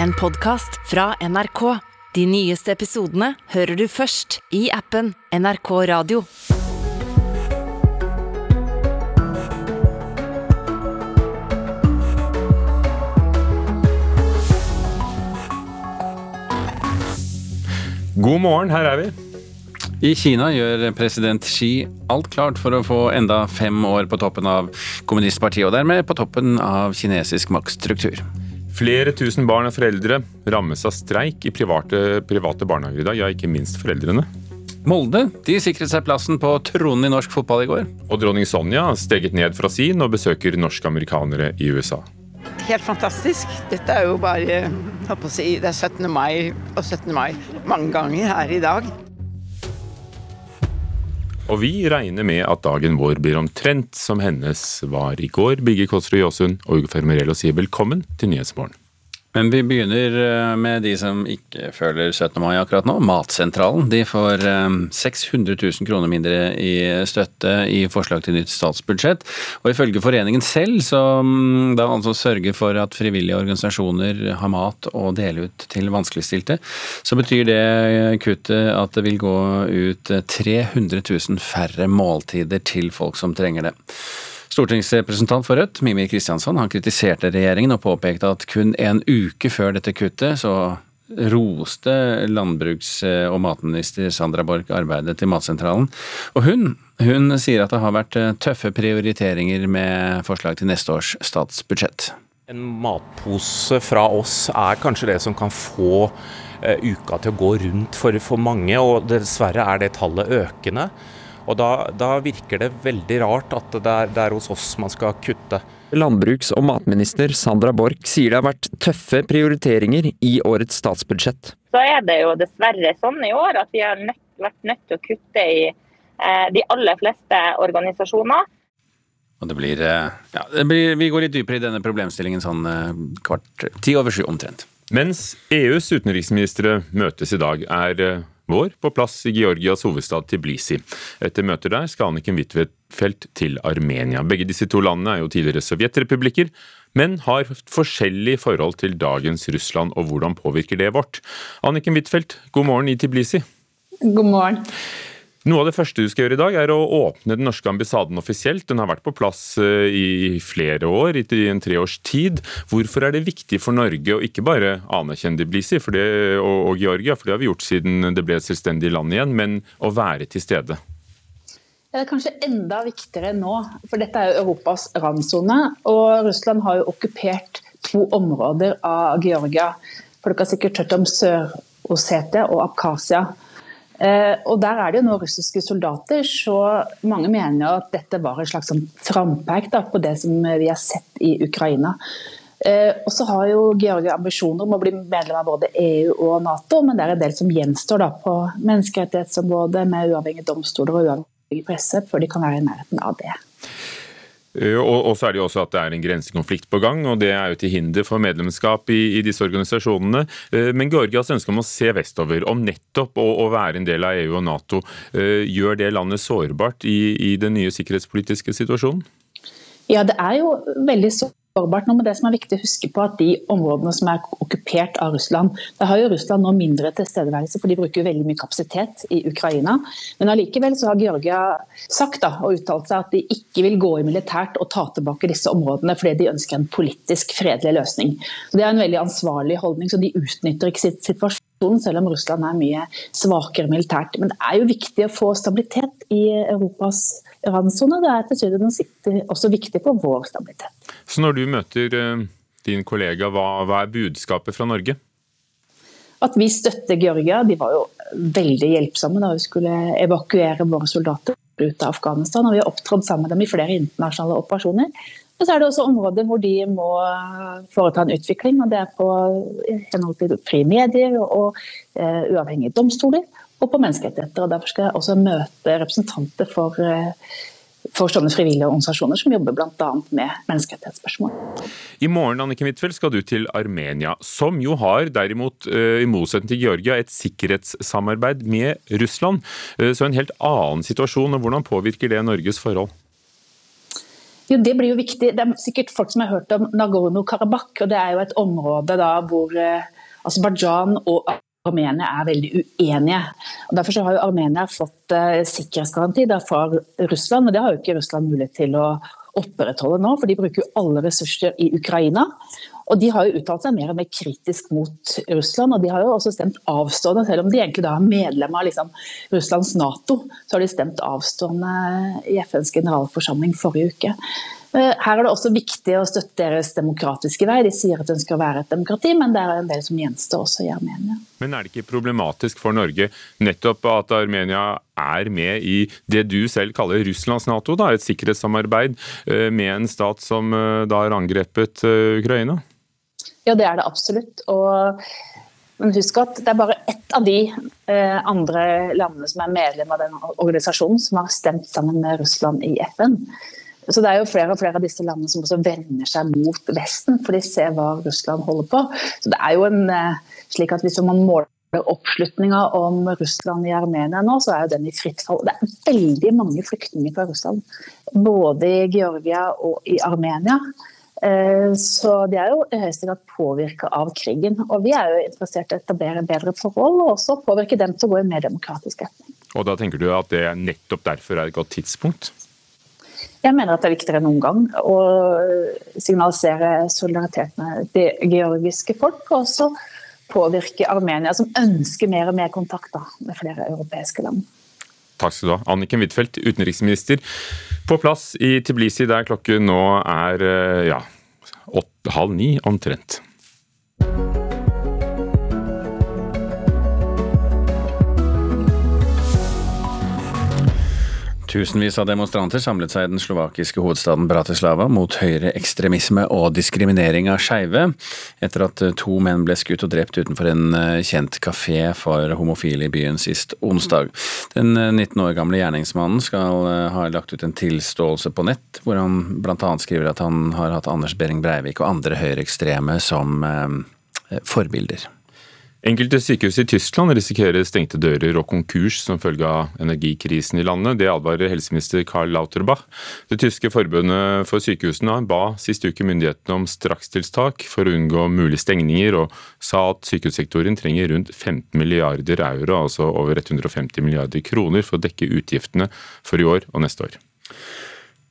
en podkast fra NRK. De nyeste episodene hører du først i appen NRK Radio. God morgen, her er vi. I Kina gjør president Xi alt klart for å få enda fem år på toppen av kommunistpartiet, og dermed på toppen av kinesisk maktstruktur. Flere tusen barn og foreldre rammes av streik i private, private barnehager i dag, ja, ikke minst foreldrene. Molde de sikret seg plassen på tronen i norsk fotball i går. Og dronning Sonja steget ned fra sin og besøker norske-amerikanere i USA. Helt fantastisk. Dette er jo bare jeg håper å si, Det er 17. mai og 17. mai mange ganger her i dag. Og vi regner med at dagen vår blir omtrent som hennes var i går. Bygge Kåsrud Jåsund og Ugo Fermarello sier velkommen til Nyhetsmorgen. Men vi begynner eh, med de som ikke føler 17. mai akkurat nå. Matsentralen de får 600 eh, 000 kroner mindre i støtte i forslag til nytt statsbudsjett. Og ifølge foreningen selv, som da altså sørger for at frivillige organisasjoner har mat å dele ut til vanskeligstilte, så betyr det kuttet at det vil gå ut 300 000 færre måltider til folk som trenger det. Stortingsrepresentant for Rødt, Mimir Kristiansson, han kritiserte regjeringen og påpekte at kun en uke før dette kuttet, så roste landbruks- og matminister Sandra Borch arbeidet til Matsentralen. Og hun, hun sier at det har vært tøffe prioriteringer med forslag til neste års statsbudsjett. En matpose fra oss er kanskje det som kan få uh, uka til å gå rundt for, for mange, og dessverre er det tallet økende. Og da, da, virker det veldig rart at det er, det er, hos oss man skal kutte. Landbruks- og matminister Sandra Borch sier det har vært tøffe prioriteringer i årets statsbudsjett. Så er det jo dessverre sånn i år at vi har nødt, vært nødt til å kutte i eh, de aller fleste organisasjoner. Og det blir, eh, ja, det blir, Vi går litt dypere i denne problemstillingen sånn eh, kvart ti over sju omtrent. Mens EUs utenriksministre møtes i dag, er eh, vår på plass i Georgias hovedstad Tiblisi. Etter møter der skal Anniken Huitfeldt til Armenia. Begge disse to landene er jo tidligere sovjetrepublikker, men har forskjellig forhold til dagens Russland, og hvordan påvirker det vårt? Anniken Huitfeldt, god morgen i Tiblisi. God morgen. Noe av det første du skal gjøre i dag, er å åpne den norske ambassaden offisielt. Den har vært på plass eh, i flere år, i en treårs tid. Hvorfor er det viktig for Norge å ikke bare anerkjenne Tbilisi og, og Georgia, for det har vi gjort siden det ble et selvstendig land igjen, men å være til stede? Det er kanskje enda viktigere nå, for dette er jo Europas randsone. Og Russland har jo okkupert to områder av Georgia. For dere har sikkert hørt om Sør-Ossetia og Abkhasia. Eh, og Der er det jo nå russiske soldater, så mange mener at dette var et slags sånn frampeik på det som vi har sett i Ukraina. Eh, og så har jo Georgia ambisjoner om å bli medlem av både EU og Nato, men det er en del som gjenstår da på menneskerettighetsområdet med uavhengige domstoler og uavhengig presse, før de kan være i nærheten av det. Eh, og, så er det jo også at det er en grensekonflikt på gang, og det er jo til hinder for medlemskap i, i disse organisasjonene. Eh, men Georgias ønske om å se vestover, om nettopp å, å, være en del av EU og Nato, eh, gjør det landet sårbart i, i den nye sikkerhetspolitiske situasjonen? Ja, det er jo veldig sårbart sårbart nå, men det som er viktig å huske på at de områdene som er okkupert av Russland Da har jo Russland nå mindre tilstedeværelse, for de bruker veldig mye kapasitet i Ukraina. Men allikevel så har Georgia sagt da, og uttalt seg at de ikke vil gå i militært og ta tilbake disse områdene fordi de ønsker en politisk fredelig løsning. Så Det er en veldig ansvarlig holdning, så de utnytter ikke situasjonen selv om Russland er mye svakere militært. Men det er jo viktig å få stabilitet i Europas randsone. Det er til syvende og også viktig for vår stabilitet. Så når du møter eh, din kollega, hva, hva er budskapet fra Norge? At vi støtter Georgia. De var jo veldig hjelpsomme da vi skulle evakuere våre soldater ut av Afghanistan. og Vi har opptrådt sammen med dem i flere internasjonale operasjoner. Og så er det også områder hvor de må foreta en utvikling. og Det er på henhold til frie medier og, uh, uavhengige domstoler og på menneskerettigheter. og Derfor skal jeg også møte representanter for, uh, for sånne frivillige organisasjoner som jobber bl.a. med menneskerettighetsspørsmål. I morgen Annike Huitfeldt, skal du til Armenia, som jo har derimot, eh, i motsetning til Georgia, et sikkerhetssamarbeid med Russland. Eh, så en helt annen situasjon. og Hvordan påvirker det Norges forhold? Jo, Det blir jo viktig. Det er sikkert folk som har hørt om Nagorno-Karabakh. og Det er jo et område da hvor eh, Aserbajdsjan og Armenia er veldig uenige. Og Derfor har jo Armenia fått eh, sikkerhetsgaranti fra Russland, og det har jo ikke Russland mulighet til å opprettholde nå, for de bruker jo alle ressurser i Ukraina. Og De har jo uttalt seg mer og mer kritisk mot Russland, og de har jo også stemt avstående, selv om de egentlig da er medlem av liksom, Russlands Nato, så har de stemt avstående i FNs generalforsamling forrige uke. Eh, her er det også viktig å støtte deres demokratiske vei. De sier at de ønsker å være et demokrati, men det er en del som gjenstår også i Armenia. Men er det ikke problematisk for Norge nettopp at Armenia er med i det du selv kaller Russlands Nato, da, et sikkerhetssamarbeid eh, med en stat som eh, da har angrepet Ukraina? Ja, det er det absolutt. Og, men husk at det er bare ett av de eh, andre landene som er medlem av den organisasjonen, som har stemt sammen med Russland i FN. Så det er jo flere og flere av disse landene som også vender seg mot Vesten, for de ser hva Russland holder på. Så det er jo en eh, slik at Hvis man måler oppslutninga om Russland i Armenia nå, så er jo den i fritt fall. Det er veldig mange flyktninger fra Russland, både i Georgia og i Armenia. Eh, så de er jo i høyeste grad påvirka av krigen. Og vi er jo interessert i å etablere bedre forhold, og også påvirke dem til å gå i mer demokratisk retning. Og da tenker du at det nettopp derfor er et godt tidspunkt? Jeg mener at det er viktigere enn noen gang å signalisere solidaritet med det georgiske folk, og også påvirke Armenia, som ønsker mer og mer kontakt med flere europeiske land. Takk skal du ha. Anniken Huitfeldt, utenriksminister på plass i Tiblisi, der klokken nå er eh, ja, åtte, halv ni omtrent. Tusenvis av demonstranter samlet seg i den slovakiske hovedstaden Bratislava mot høyreekstremisme og diskriminering av skeive, etter at to menn ble skutt og drept utenfor en eh, kjent kafé for homofile i byen sist onsdag. Den 19 eh, år gamle gjerningsmannen skal eh, ha lagt ut en tilståelse på nett, hvor han bl.a. skriver at han har hatt Anders Behring Breivik og andre høyreekstreme som forbilder. Enkelte sykehus i Tyskland risikerer stengte dører og konkurs som følge av energikrisen i landet. Det advarer helseminister Karl Lauterbach. Det tyske forbundet for sykehusene ba sist uke myndighetene om strakstiltak for å unngå mulige stengninger, og sa at sykehussektoren trenger rundt 15 milliarder euro, altså over 150 milliarder kroner, for å dekke utgiftene for i år og neste år.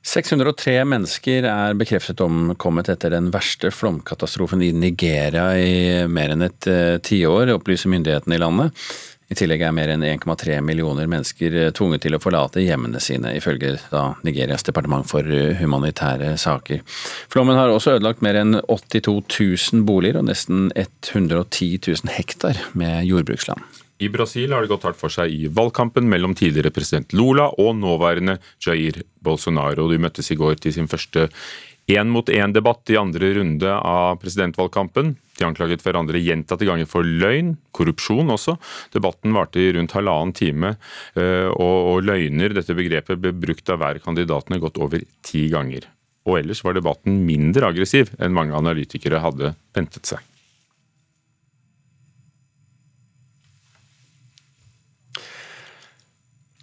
603 mennesker er bekreftet omkommet etter den verste flomkatastrofen i Nigeria i mer enn et uh, tiår, opplyser myndighetene i landet. I tillegg er mer enn 1,3 millioner mennesker eh, tvunget til å forlate hjemmene sine, ifølge Nigerias departement for eh, humanitære saker. Flommen har også ødelagt mer enn 82 000 boliger og nesten 110 000 hektar med jordbruksland. I Brasil har det gått hardt for seg i valgkampen mellom tidligere president Lula og nåværende Jair Bolsonaro. De møttes i går til sin første én-mot-én-debatt i andre runde av presidentvalgkampen. De anklaget hverandre gjentatte ganger for løgn, korrupsjon også. Debatten varte i rundt halvannen time, eh, og løgner, dette begrepet, ble brukt av hver kandidatene godt over ti ganger. Og ellers var debatten mindre aggressiv enn mange analytikere hadde ventet seg.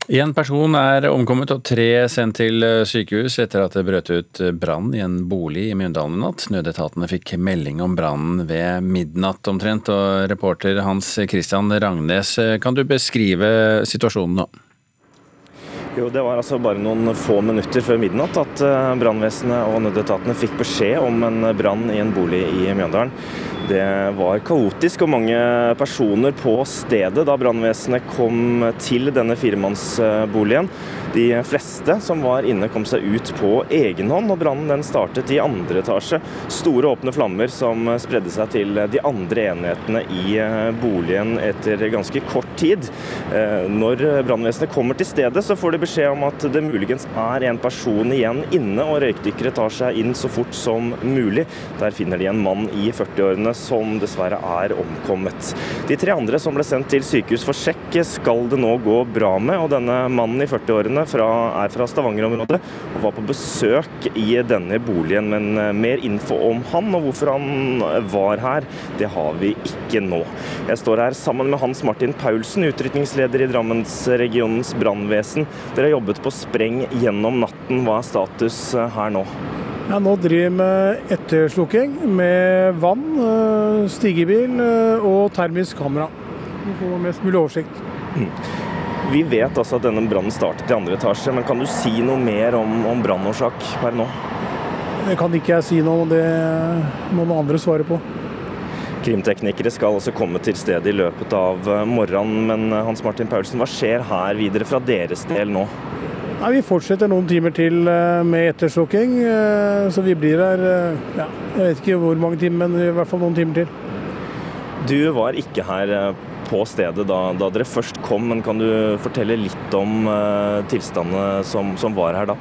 Én person er omkommet og tre sendt til eh, sykehus etter at det brøt ut eh, brann i en bolig i Mjøndalen i natt. Nødetatene fikk melding om brannen ved midnatt omtrent, og reporter Hans Christian Rangnes, eh, kan du beskrive situasjonen nå? Jo, Det var altså bare noen få minutter før midnatt at brannvesenet og nødetatene fikk beskjed om en brann i en bolig i Mjøndalen. Det var kaotisk og mange personer på stedet da brannvesenet kom til denne firemannsboligen. De fleste som var inne kom seg ut på egen hånd, og brannen startet i andre etasje. Store åpne flammer som spredde seg til de andre enhetene i eh, boligen etter ganske kort tid. Eh, når brannvesenet kommer til stedet, så får de beskjed om at det muligens er en person igjen inne, og røykdykkere tar seg inn så fort som mulig. Der finner de en mann i 40-årene som dessverre er omkommet. De tre andre som ble sendt til sykehus for sjekk, skal det nå gå bra med. og Denne mannen i 40-årene er fra Stavanger-området og var på besøk i denne boligen. Men eh, mer info om han og hvorfor han var her, det har vi ikke nå. Jeg står her sammen med Hans Martin Paulsen, utrykningsleder i Drammensregionens brannvesen. Dere har jobbet på spreng gjennom natten. Hva er status eh, her nå? Ja, nå driver vi med etterslukking med vann, eh, stigebil eh, og termisk kamera. For å få mest mulig oversikt. Mm. Vi vet altså at denne brannen startet i andre etasje, men kan du si noe mer om, om brannårsak per nå? Det kan ikke jeg si noe om, det må noen andre svare på. Krimteknikere skal altså komme til stedet i løpet av eh, morgenen, men Hans Martin Paulsen, hva skjer her videre fra deres del nå? Nei, Vi fortsetter noen timer til eh, med etterslukking, eh, så vi blir her eh, ja, jeg vet ikke hvor mange timer, men i hvert fall noen timer til. Du var ikke her på stedet da, da dere først kom, men kan du fortelle litt om uh, tilstandene som, som, var her da?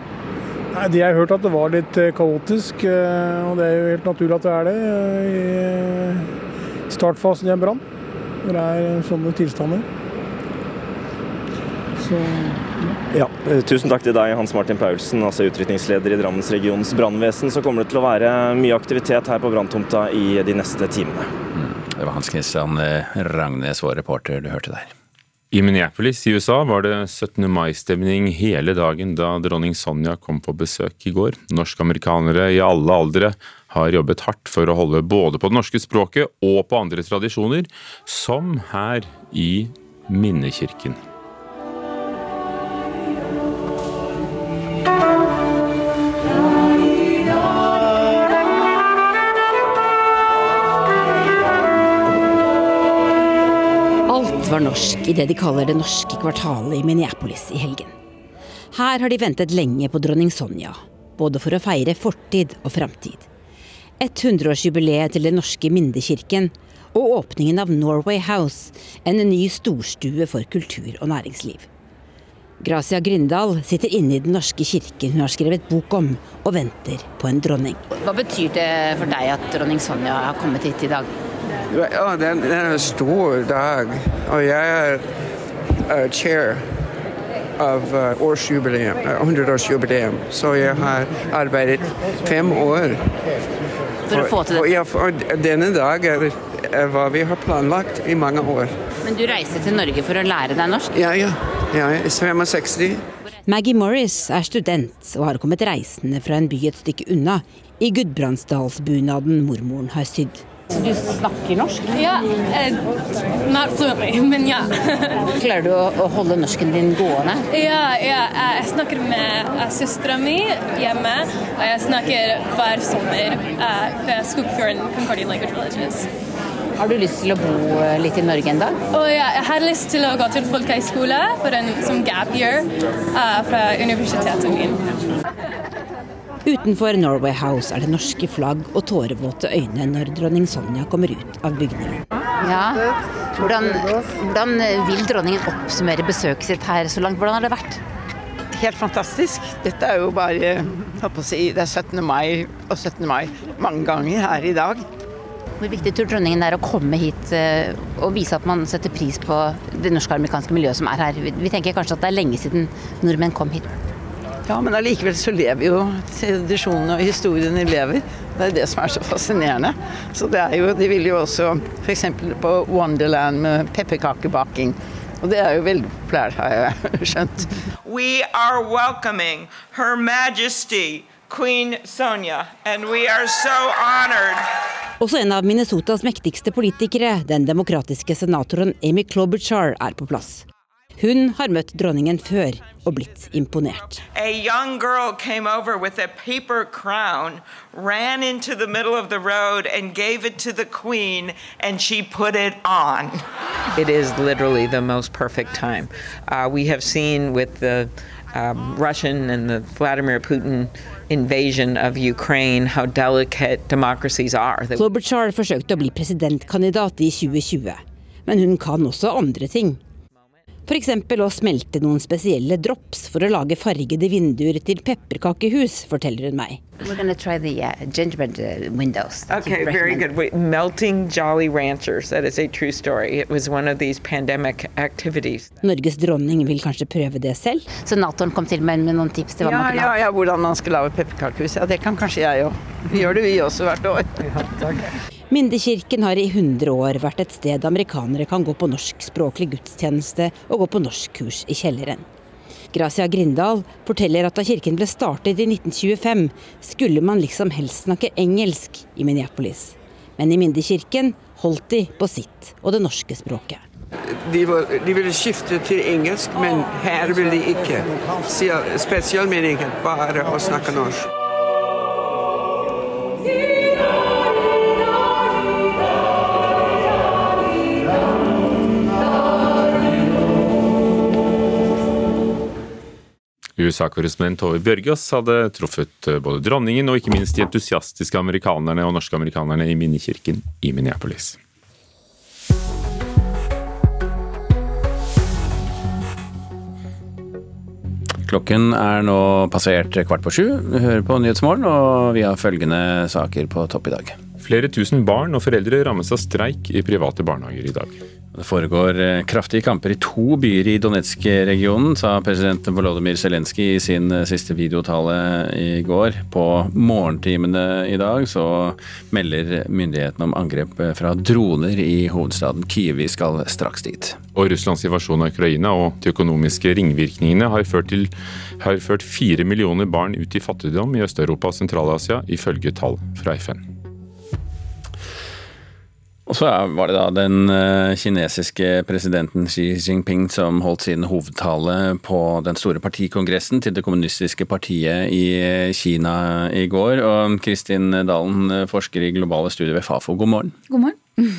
Nei, De har hørt at det var litt kaotisk, og det er jo helt naturlig at det er det i startfasen i en brann. Når det er sånne tilstander. Så ja, eh, Tusen takk til deg, Hans Martin Paulsen, altså utrykningsleder i Drammensregionens brannvesen. Så kommer det til å være mye aktivitet her på branntomta i de neste timene. Mm, det var Hans Christian eh, Rangnes, vår reporter, du hørte der. I Minneapolis i USA var det 17. mai-stemning hele dagen da dronning Sonja kom på besøk i går. Norsk-amerikanere i alle aldre har jobbet hardt for å holde både på det norske språket og på andre tradisjoner, som her i Minnekirken. Var norsk i det de kaller det norske kvartalet i Minneapolis i helgen. Her har de ventet lenge på dronning Sonja, både for å feire fortid og framtid. 100-årsjubileet til den norske Mindekirken og åpningen av Norway House, en ny storstue for kultur og næringsliv. Gracia Grindal sitter inne i Den norske kirken hun har skrevet bok om, og venter på en dronning. Hva betyr det for deg at dronning Sonja har kommet hit i dag? Ja, den, den er en stor dag, og jeg er uh, chair av uh, årsjubileum, uh, 100-årsjubileum. Så jeg har arbeidet fem år. For, å få til det? Ja, for denne dag er, er hva vi har planlagt i mange år. Men du reiser til Norge for å lære deg norsk? Ja, ja. ja jeg er 65. Maggie Morris er student og har kommet reisende fra en by et stykke unna i Gudbrandsdalsbunaden mormoren har sydd. Så du snakker norsk? Ja. Eh, not fluently, men ja. Klarer du å, å, holde norsken din gående? Ja, ja. jeg snakker med uh, søstera mi hjemme. Og jeg snakker hver sommer uh, ved Skogfjorden Concordian Language Villages. Har du lyst til å bo uh, litt i Norge en dag? Oh, ja, jeg har lyst til å gå til folkehøyskole for en som gap year uh, fra universitetet mitt. Utenfor Norway House er det norske flagg og tårevåte øyne når dronning Sonja kommer ut av bygningen. Ja, hvordan, hvordan vil dronningen oppsummere besøket sitt her så langt? Hvordan har det vært? Helt fantastisk. Dette er jo bare si, Det er 17. mai og 17. mai mange ganger her i dag. Hvor viktig tror dronningen det er å komme hit eh, og vise at man setter pris på det norske amerikanske miljøet som er her? Vi tenker kanskje at det er lenge siden nordmenn kom hit. Ja, men allikevel så lever jo tradisjonene og historiene lever. Det er det som er så fascinerende. Så det er jo, De vil jo også f.eks. på Wonderland med pepperkakebaking. Og det er jo veldig populært, har jeg skjønt. We are welcoming Her Majesty Queen Sonja, and we are so honored. Også en av Minnesotas mektigste politikere, den demokratiske senatoren Amy Klobuchar, er på plass. Hun har møtt dronningen før og blitt imponert. Crown, queen. It is literally the most perfect time. Uh, we have seen with the um, Russian and the Vladimir Putin invasion of Ukraine how delicate democracies are. Klobuchar forsøkte å bli presidentkandidat i 2020, men hun kan også andre ting. F.eks. å smelte noen spesielle drops for å lage fargede vinduer til pepperkakehus, forteller hun meg. We're going to try the uh, gingerbread uh, windows. Okay, very good. Wait, melting Jolly Ranchers. That is a true story. It was one of these pandemic activities. Norges dronning vil kanskje prøve det selv? Så Nato-en kom til meg med noen tips til hva Ja, man kunne ja, ja, hvordan man skal lage pepperkakehus. Ja, det kan kanskje jeg òg. Vi gjør det vi også hvert år. Mindekirken har i 100 år vært et sted amerikanere kan gå på norskspråklig gudstjeneste og gå på norskkurs i kjelleren. Gracia Grindal forteller at da kirken ble startet i 1925, skulle man liksom helst snakke engelsk i Minneapolis. Men i Mindekirken holdt de på sitt og det norske språket. De, var, de ville skifte til engelsk, men her ville de ikke. Spesialmeningen bare å snakke norsk. USA-korrespondent Tove Bjørgaas hadde truffet eh, både dronningen og ikke minst de entusiastiske amerikanerne og norske amerikanerne i minnekirken i Minneapolis. Klokken er nå passert kvart på sju. Vi hører på Nyhetsmorgen, og vi har følgende saker på topp i dag. Flere tusen barn og foreldre rammes av streik i private barnehager i dag. Det foregår eh, kraftige kamper i to byer i Donetsk-regionen, sa president Volodymyr Zelenskyj i sin eh, siste videotale i går. På morgentimene i dag så melder myndighetene om angrep eh, fra droner i hovedstaden Kyiv. Vi skal straks dit. Og Russlands invasjon av Ukraina og de økonomiske ringvirkningene har ført, til, har ført fire millioner barn ut i fattigdom i Øst-Europa og Sentral-Asia, ifølge tall fra FN. Og så var det da den eh, kinesiske presidenten Xi Jinping som holdt sin hovedtale på den store partikongressen til det kommunistiske partiet i eh, Kina i går. Og Kristin Dalen, eh, forsker i globale studier ved Fafo, god morgen. God morgen.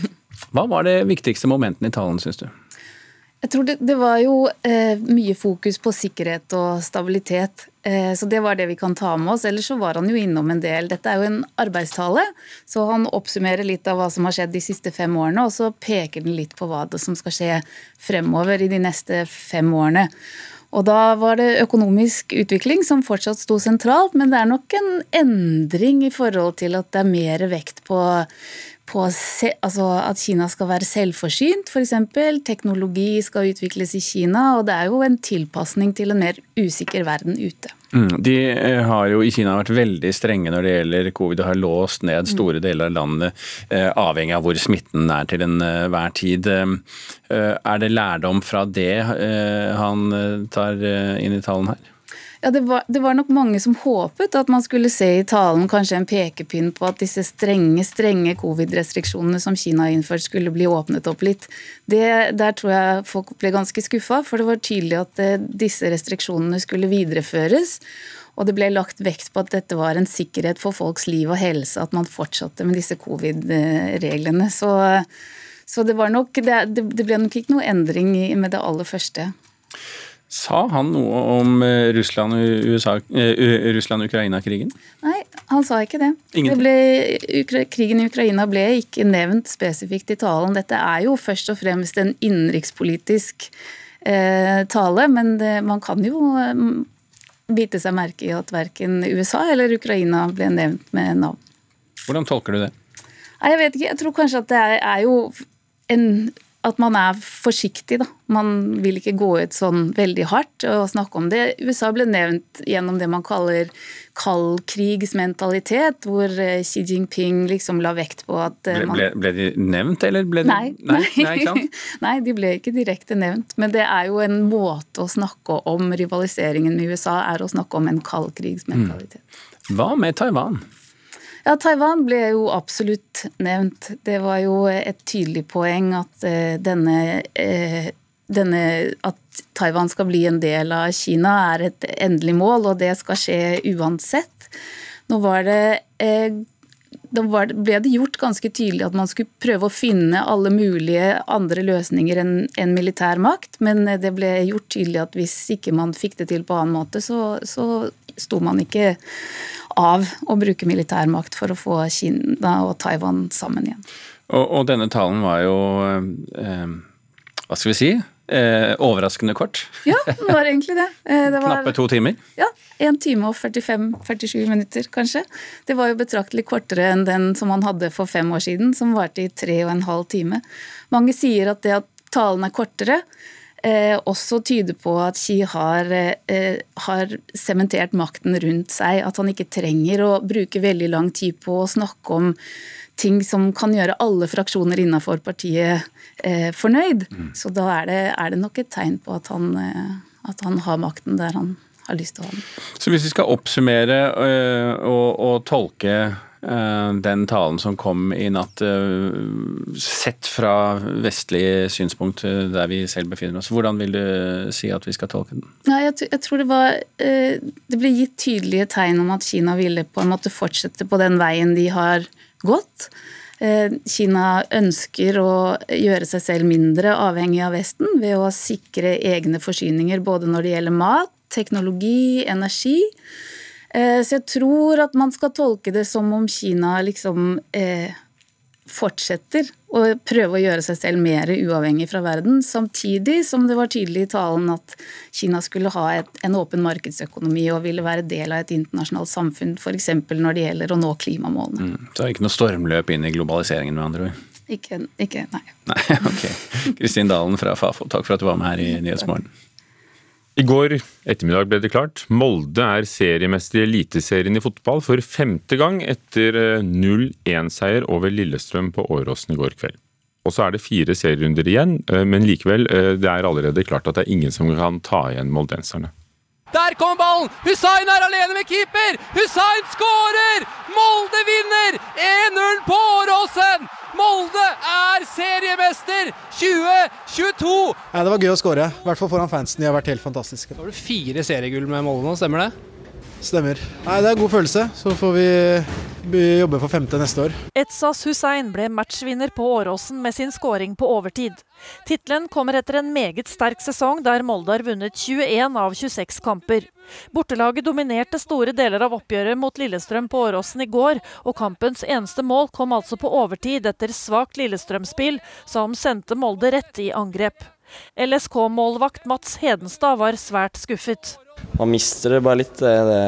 Hva var det viktigste momentene i talen, syns du? Jeg tror det, det var jo eh, mye fokus på sikkerhet og stabilitet. Eh, så det var det vi kan ta med oss. Ellers så var han jo innom en del. Dette er jo en arbeidstale, så han oppsummerer litt av hva som har skjedd de siste fem årene, og så peker den litt på hva det som skal skje fremover i de neste fem årene. Og da var det økonomisk utvikling som fortsatt sto sentralt, men det er nok en endring i forhold til at det er mer vekt på på altså at Kina skal være selvforsynt, f.eks. Teknologi skal utvikles i Kina, og det er jo en tilpasning til en mer usikker verden ute. Mm, De eh, har jo i Kina vært veldig strenge når det gjelder covid og har låst ned store deler av landet, eh, avhengig av hvor smitten er til enhver tid. Eh, Er det lærdom fra det eh, han eh, tar eh, inn i talen her? Ja, det var, det var nok mange som håpet at man skulle se i talen kanskje en pekepinn på at disse strenge strenge covid-restriksjonene som Kina har innført, skulle bli åpnet opp litt. Det, der tror jeg folk ble ganske skuffa, for det var tydelig at eh, disse restriksjonene skulle videreføres. Og det ble lagt vekt på at dette var en sikkerhet for folks liv og helse, at man fortsatte med disse covid-reglene. Så, så det, nok, det, det ble nok ikke noe endring med det aller første. Sa han noe om eh, Russland- eh, Russland-Ukraina-krigen? Nei, han sa ikke det. det ble, krigen i Ukraina ble ikke nevnt spesifikt i talen. Dette er jo først og fremst en innenrikspolitisk eh, tale, men det, man kan jo eh, bite seg merke i at verken USA eller Ukraina ble nevnt med navn. Hvordan tolker du det? Nei, jeg vet ikke. Jeg tror kanskje at det er, er jo en at man er forsiktig, da. Man vil ikke gå ut sånn veldig hardt og snakke om det. USA ble nevnt gjennom det man kaller kaldkrigsmentalitet, hvor eh, Xi Jinping liksom la vekt på at man Ble, ble, ble de nevnt, eller ble de Nei, nei, nei? Nei, de ble ikke direkte nevnt. Men det er jo en måte å snakke om rivaliseringen med USA, er å snakke om en kaldkrigsmentalitet. Hva med Taiwan? Ja, Taiwan ble jo absolutt nevnt. Det var jo et tydelig poeng at eh, denne, eh, denne At Taiwan skal bli en del av Kina er et endelig mål, og det skal skje uansett. Nå var det eh, da ble det gjort ganske tydelig at man skulle prøve å finne alle mulige andre løsninger enn en militær makt, men det ble gjort tydelig at hvis ikke man fikk det til på annen måte, så, så sto man ikke av å bruke militærmakt for å få Kina og Taiwan sammen igjen. Og, og denne talen var jo eh, Hva skal vi si? Eh, overraskende kort. Ja, det var egentlig det. Eh, det var, Knappe to timer. Ja, 1 time og 45-47 minutter, kanskje. Det var jo betraktelig kortere enn den som han hadde for fem år siden, som varte i tre og en halv time. Mange sier at det at talen er kortere, eh, også tyder på at Xi har, eh, har sementert makten rundt seg. At han ikke trenger å bruke veldig lang tid på å snakke om ting som kan gjøre alle fraksjoner innenfor partiet eh, fornøyd. Mm. Så da er det, er det, nok et tegn på at han, eh, at han, har makten der han har lyst til å ha den. Så hvis vi skal oppsummere øh, og, og, tolke den talen som kom i natt, øh, sett fra vestlig synspunkt der vi selv befinner oss, hvordan vil du si at vi skal tolke den? Nei, jeg, jeg tror det var Det ble gitt tydelige tegn om at Kina ville på en måte fortsette på den veien de har. Eh, Kina ønsker å gjøre seg selv mindre avhengig av Vesten ved å sikre egne forsyninger både når det gjelder mat, teknologi, energi. Eh, så jeg tror at man skal tolke det som om Kina liksom eh, fortsetter å prøve å gjøre seg selv mer uavhengig fra verden, samtidig som det var tydelig i talen at Kina skulle ha et, en åpen markedsøkonomi og ville være del av et internasjonalt samfunn, f.eks. når det gjelder å nå klimamålene. Mm, så det er ikke noe stormløp inn i globaliseringen, med andre ord? Ikke, ikke nei. Nei, ok. Kristin Dalen fra Fafo, takk for at du var med her i Nyhetsmorgen. I går ettermiddag ble det klart. Molde er seriemester i Eliteserien i fotball for femte gang etter 0-1-seier eh, over Lillestrøm på Åråsen i går kveld. Og så er det fire serierunder igjen, eh, men likevel, eh, det er allerede klart at det er ingen som kan ta igjen moldenserne. Der kommer ballen! Hussain er alene med keeper! Hussain skårer! Molde vinner! 1-0 på Åråsen! Molde er seriemester 2022! Ja, det var gøy å skåre, i hvert fall foran fansen. De har vært helt fantastiske. Da har du fire seriegull med Molde nå, stemmer det? Stemmer. Nei, Det er en god følelse. Så får vi jobbe for femte neste år. Etsas Hussein ble matchvinner på Åråsen med sin skåring på overtid. Tittelen kommer etter en meget sterk sesong der Molde har vunnet 21 av 26 kamper. Bortelaget dominerte store deler av oppgjøret mot Lillestrøm på Åråsen i går, og kampens eneste mål kom altså på overtid etter svakt Lillestrøm-spill, som sendte Molde rett i angrep. LSK-målvakt Mats Hedenstad var svært skuffet. Man mister det bare litt. Det, det,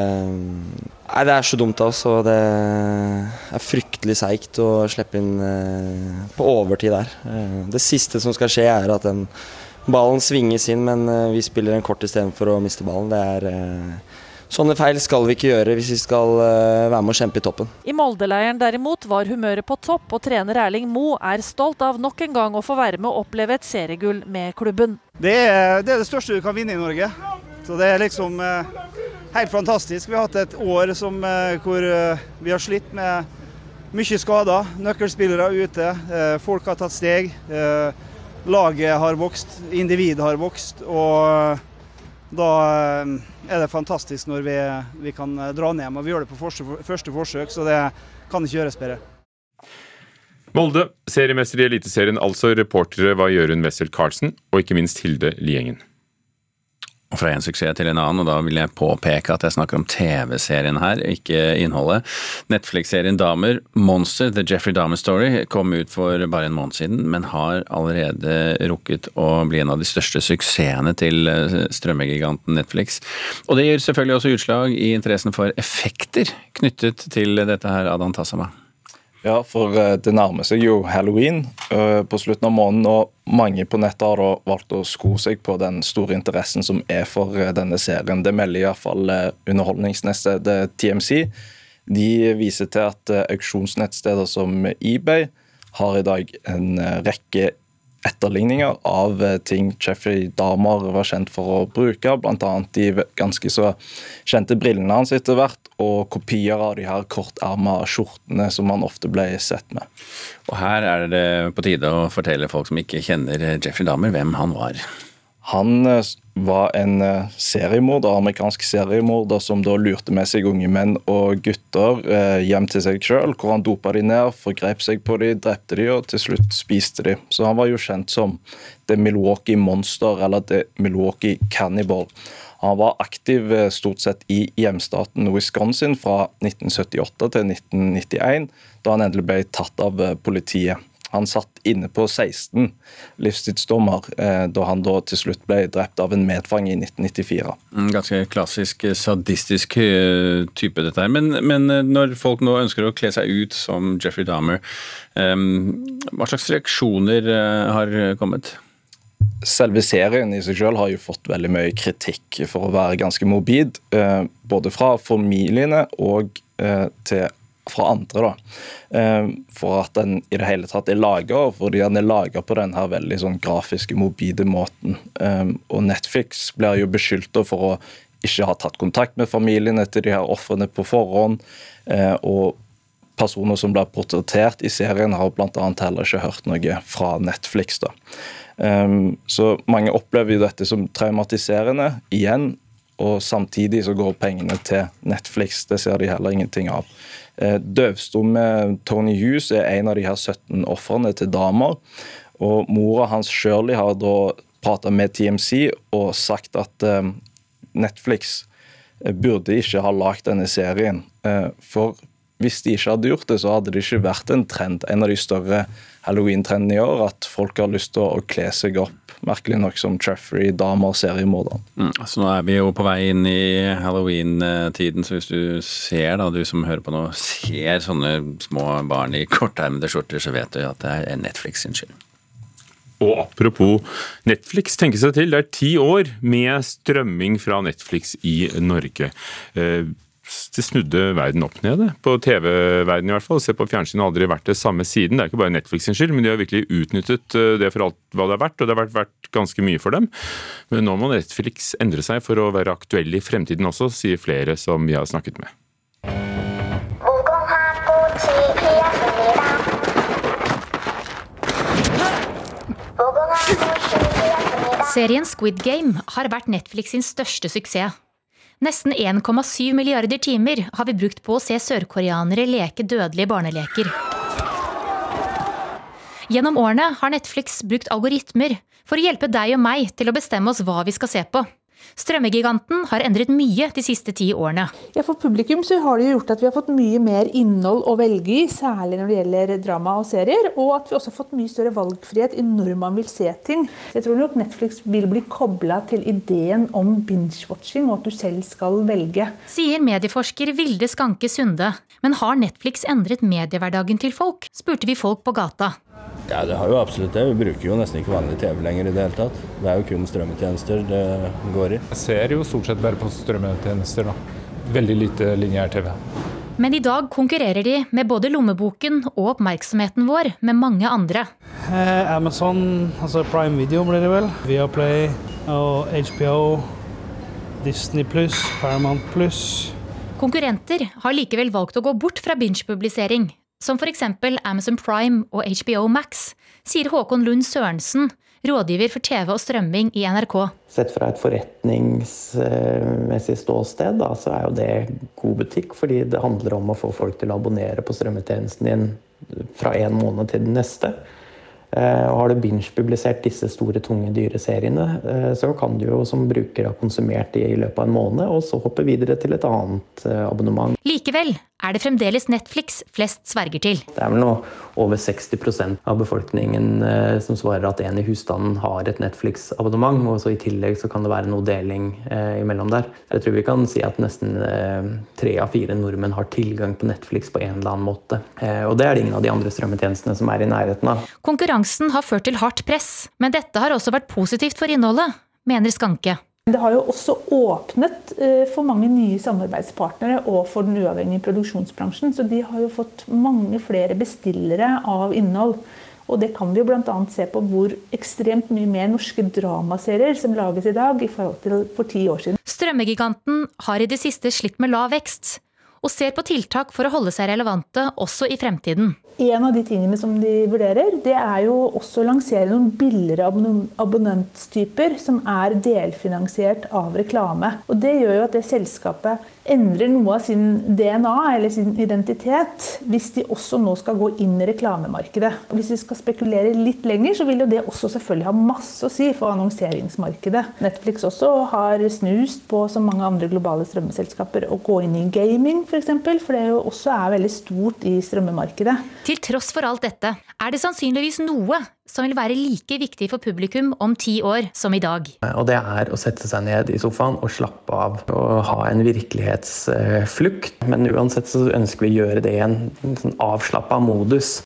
nei, det er så dumt av oss. Og det er fryktelig seigt å slippe inn eh, på overtid der. Eh, det siste som skal skje, er at den ballen svinges inn, men eh, vi spiller en kort istedenfor å miste ballen. Det er Sånne feil skal vi ikke gjøre hvis vi skal være med å kjempe i toppen. I Molde-leiren derimot var humøret på topp, og trener Erling Mo er stolt av nok en gang å få være med å oppleve et seriegull med klubben. Det er, det er det største du kan vinne i Norge. Så det er liksom eh, helt fantastisk. Vi har hatt et år som, eh, hvor eh, vi har slitt med mye skader. Nøkkelspillere ute. folk har tatt steg. laget har vokst. Individet har vokst. Og da er det fantastisk når vi, vi kan dra ned. Og vi gjør det på første, første forsøk, så det kan ikke gjøres bedre. Molde, seriemester i Eliteserien, altså reportere var Jørund Wessel Karlsen og ikke minst Hilde Liengen. Fra en suksess til en annen, og da vil jeg påpeke at jeg snakker om TV-serien her, ikke innholdet. Netflix-serien Damer, Monster, The Jeffrey Dahmer Story, kom ut for bare en måned siden, men har allerede rukket å bli en av de største suksessene til eh, strømmegiganten Netflix. Og det gir selvfølgelig også utslag i interessen for effekter knyttet til dette her, Adan Tassama. Ja, for eh, det nærmer seg jo halloween uh, på slutten av måneden, og mange på nettet har da valgt å sko seg på den store interessen som er for uh, denne serien. Det melder iallfall underholdningsnettstedet TMC. De viser til at auksjonsnettsteder som eBay har i dag en rekke etterligninger av eh, ting Jeffrey Dahmer var kjent for å bruke, bl.a. de ganske så kjente brillene hans etter hvert, og kopier av de her korterma skjortene som han ofte ble sett med. Og Her er det på tide å fortelle folk som ikke kjenner Jeffrey Dahmer, hvem han var. Han eh, var en eh, seriemorder, amerikansk seriemorder som da lurte med seg unge menn og gutter eh, hjem til seg sjøl, hvor han dopa de ned, forgrep seg på de, drepte de og til slutt spiste de. Så han var jo kjent som The Milwaukee Monster eller The Milwaukee Cannibal. Han var aktiv stort sett i hjemstaten Wisconsin fra 1978 til 1991, da han endelig ble tatt av politiet. Han satt inne på 16 livstidsdommer eh, da han da til slutt ble drept av en medfange i 1994. Mm, ganske klassisk sadistisk eh, type dette her. Men, men, når folk nå ønsker å kle seg ut som Jeffrey Dahmer, hva slags reaksjoner har kommet? Selve serien i seg selv har jo fått veldig mye kritikk for å være ganske morbid. Både fra familiene og til fra andre. da, eh, For at den i det hele tatt er laga, fordi den er laga på den her veldig sånn grafiske, mobile måten. Eh, og Netflix blir jo beskyldt for å ikke ha tatt kontakt med familiene til de her ofrene på forhånd. Eh, og personer som blir portrettert i serien, har bl.a. heller ikke hørt noe fra Netflix. da. Så mange opplever jo dette som traumatiserende igjen, og samtidig så går pengene til Netflix. Det ser de heller ingenting av. Eh, døvstumme Tony Hughes er en av de her 17 ofrene til damer. Og Mora hans Shirley har da prata med TMC og sagt at eh, Netflix eh, burde ikke ha lagd denne serien. For hvis de ikke hadde gjort det, så hadde det ikke vært en trend. En av de større halloween-trendene i år, at folk har lyst til å kle seg opp merkelig nok som Treffery damer seriemorderen. Mm, så nå er vi jo på vei inn i halloween-tiden, så hvis du ser, da, du som hører på nå, ser sånne små barn i kortermede skjorter, så vet du at det er Netflix sin skyld. Og apropos Netflix, tenke seg til, det er ti år med strømming fra Netflix i Norge. Eh, det snudde verden opp ned, på TV-verden i hvert fall. Se på fjernsyn har aldri vært det samme siden. Det er ikke bare Netflix sin skyld, men de har virkelig utnyttet eh, det for alt hva det har vært, og det har vært, vært ganske mye for dem. Men nå må Netflix endre seg for å være aktuell i fremtiden også, sier flere som vi har snakket med. Serien Squid Game har vært Netflix sin største suksess. Nesten 1,7 milliarder timer har vi brukt på å se sørkoreanere leke dødelige barneleker. Gjennom årene har Netflix brukt algoritmer for å hjelpe deg og meg til å bestemme oss hva vi skal se på. Strømmegiganten har endret mye de siste ti årene. Ja, For publikum så har det gjort at vi har fått mye mer innhold å velge i, særlig når det gjelder drama og serier. Og at vi også har fått mye større valgfrihet i når man vil se ting. Jeg tror nok Netflix vil bli kobla til ideen om binge-watching, og at du selv skal velge. Sier medieforsker Vilde Skanke Sunde. Men har Netflix endret mediehverdagen til folk, spurte vi folk på gata. Ja, det har jo absolutt det. Vi bruker jo nesten ikke vanlig TV lenger i det hele tatt. Det er jo kun strømmetjenester det går i. Jeg ser jo stort sett bare på strømmetjenester, da. Veldig lite lineær-TV. Men i dag konkurrerer de med både lommeboken og oppmerksomheten vår med mange andre. Eh, Amazon, altså Prime Video blir det vel. Viaplay og HBO. Disney pluss, Paramount pluss. Konkurrenter har likevel valgt å gå bort fra binge-publisering som f.eks. Amazon Prime og HBO Max, sier Håkon Lund Sørensen, rådgiver for TV og strømming i NRK. Sett fra et forretningsmessig ståsted da, så er jo det god butikk, fordi det handler om å få folk til å abonnere på strømmetjenesten din fra en måned til den neste. Eh, og har du binge-publisert disse store, tunge, dyre seriene, eh, så kan du jo som bruker ha konsumert de i løpet av en måned, og så hoppe videre til et annet eh, abonnement. Likevel er det fremdeles Netflix flest sverger til. Det er vel nå over 60% av befolkningen eh, som svarer at en i husstanden har et Netflix-abonnement. og så I tillegg så kan det være noe deling eh, imellom der. Jeg tror vi kan si at nesten eh, tre av fire nordmenn har tilgang på Netflix på en eller annen måte. Eh, og det er det ingen av de andre strømmetjenestene som er i nærheten av. Konkurransen har ført til hardt press, men dette har også vært positivt for innholdet, mener Skanke. Det har jo også åpnet eh, for mange nye samarbeidspartnere og for den uavhengige produksjonsbransjen. Så de har jo fått mange flere bestillere av innhold. Og det kan vi jo bl.a. se på hvor ekstremt mye mer norske dramaserier som lages i dag i forhold til for ti år siden. Strømmegiganten har i det siste slitt med lav vekst, og ser på tiltak for å holde seg relevante også i fremtiden. En av de tingene som de vurderer, det er jo også å lansere noen billigere abonnentstyper som er delfinansiert av reklame. Og Det gjør jo at det selskapet endrer noe av sin DNA eller sin identitet hvis de også nå skal gå inn i reklamemarkedet. Og hvis vi skal spekulere litt lenger, så vil jo det også selvfølgelig ha masse å si for annonseringsmarkedet. Netflix også har snust på, som mange andre globale strømmeselskaper, å gå inn i gaming f.eks., for, for det jo også er veldig stort i strømmemarkedet. Til tross for alt dette er det sannsynligvis noe som vil være like viktig for publikum om ti år som i dag. Og det er å sette seg ned i sofaen og slappe av og ha en virkelighetsflukt. Men uansett så ønsker vi å gjøre det i en sånn avslappa modus.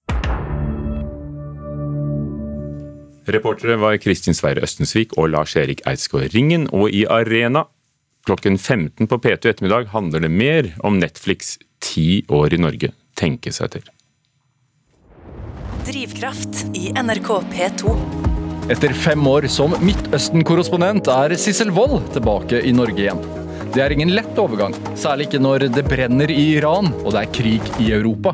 Reportere var Kristin Sverre Østensvik og Lars-Erik Eidsgaard Ringen. Og i Arena klokken 15 på P2 ettermiddag handler det mer om Netflix ti år i Norge. Tenke seg til. Drivkraft i NRK P2. Etter fem år som Midtøsten-korrespondent er Sissel Wold tilbake i Norge igjen. Det er ingen lett overgang, særlig ikke når det brenner i Iran og det er krig i Europa.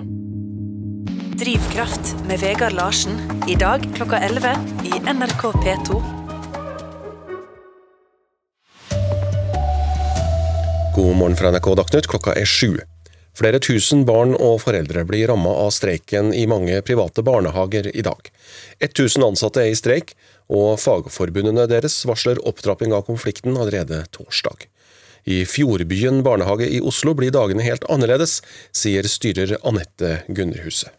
Drivkraft med Vegard Larsen. I dag klokka 11 i NRK P2. God morgen fra NRK Dagsnytt, klokka er sju. Flere tusen barn og foreldre blir ramma av streiken i mange private barnehager i dag. 1000 ansatte er i streik, og fagforbundene deres varsler opptrapping av konflikten allerede torsdag. I Fjordbyen barnehage i Oslo blir dagene helt annerledes, sier styrer Anette Gunderhuset.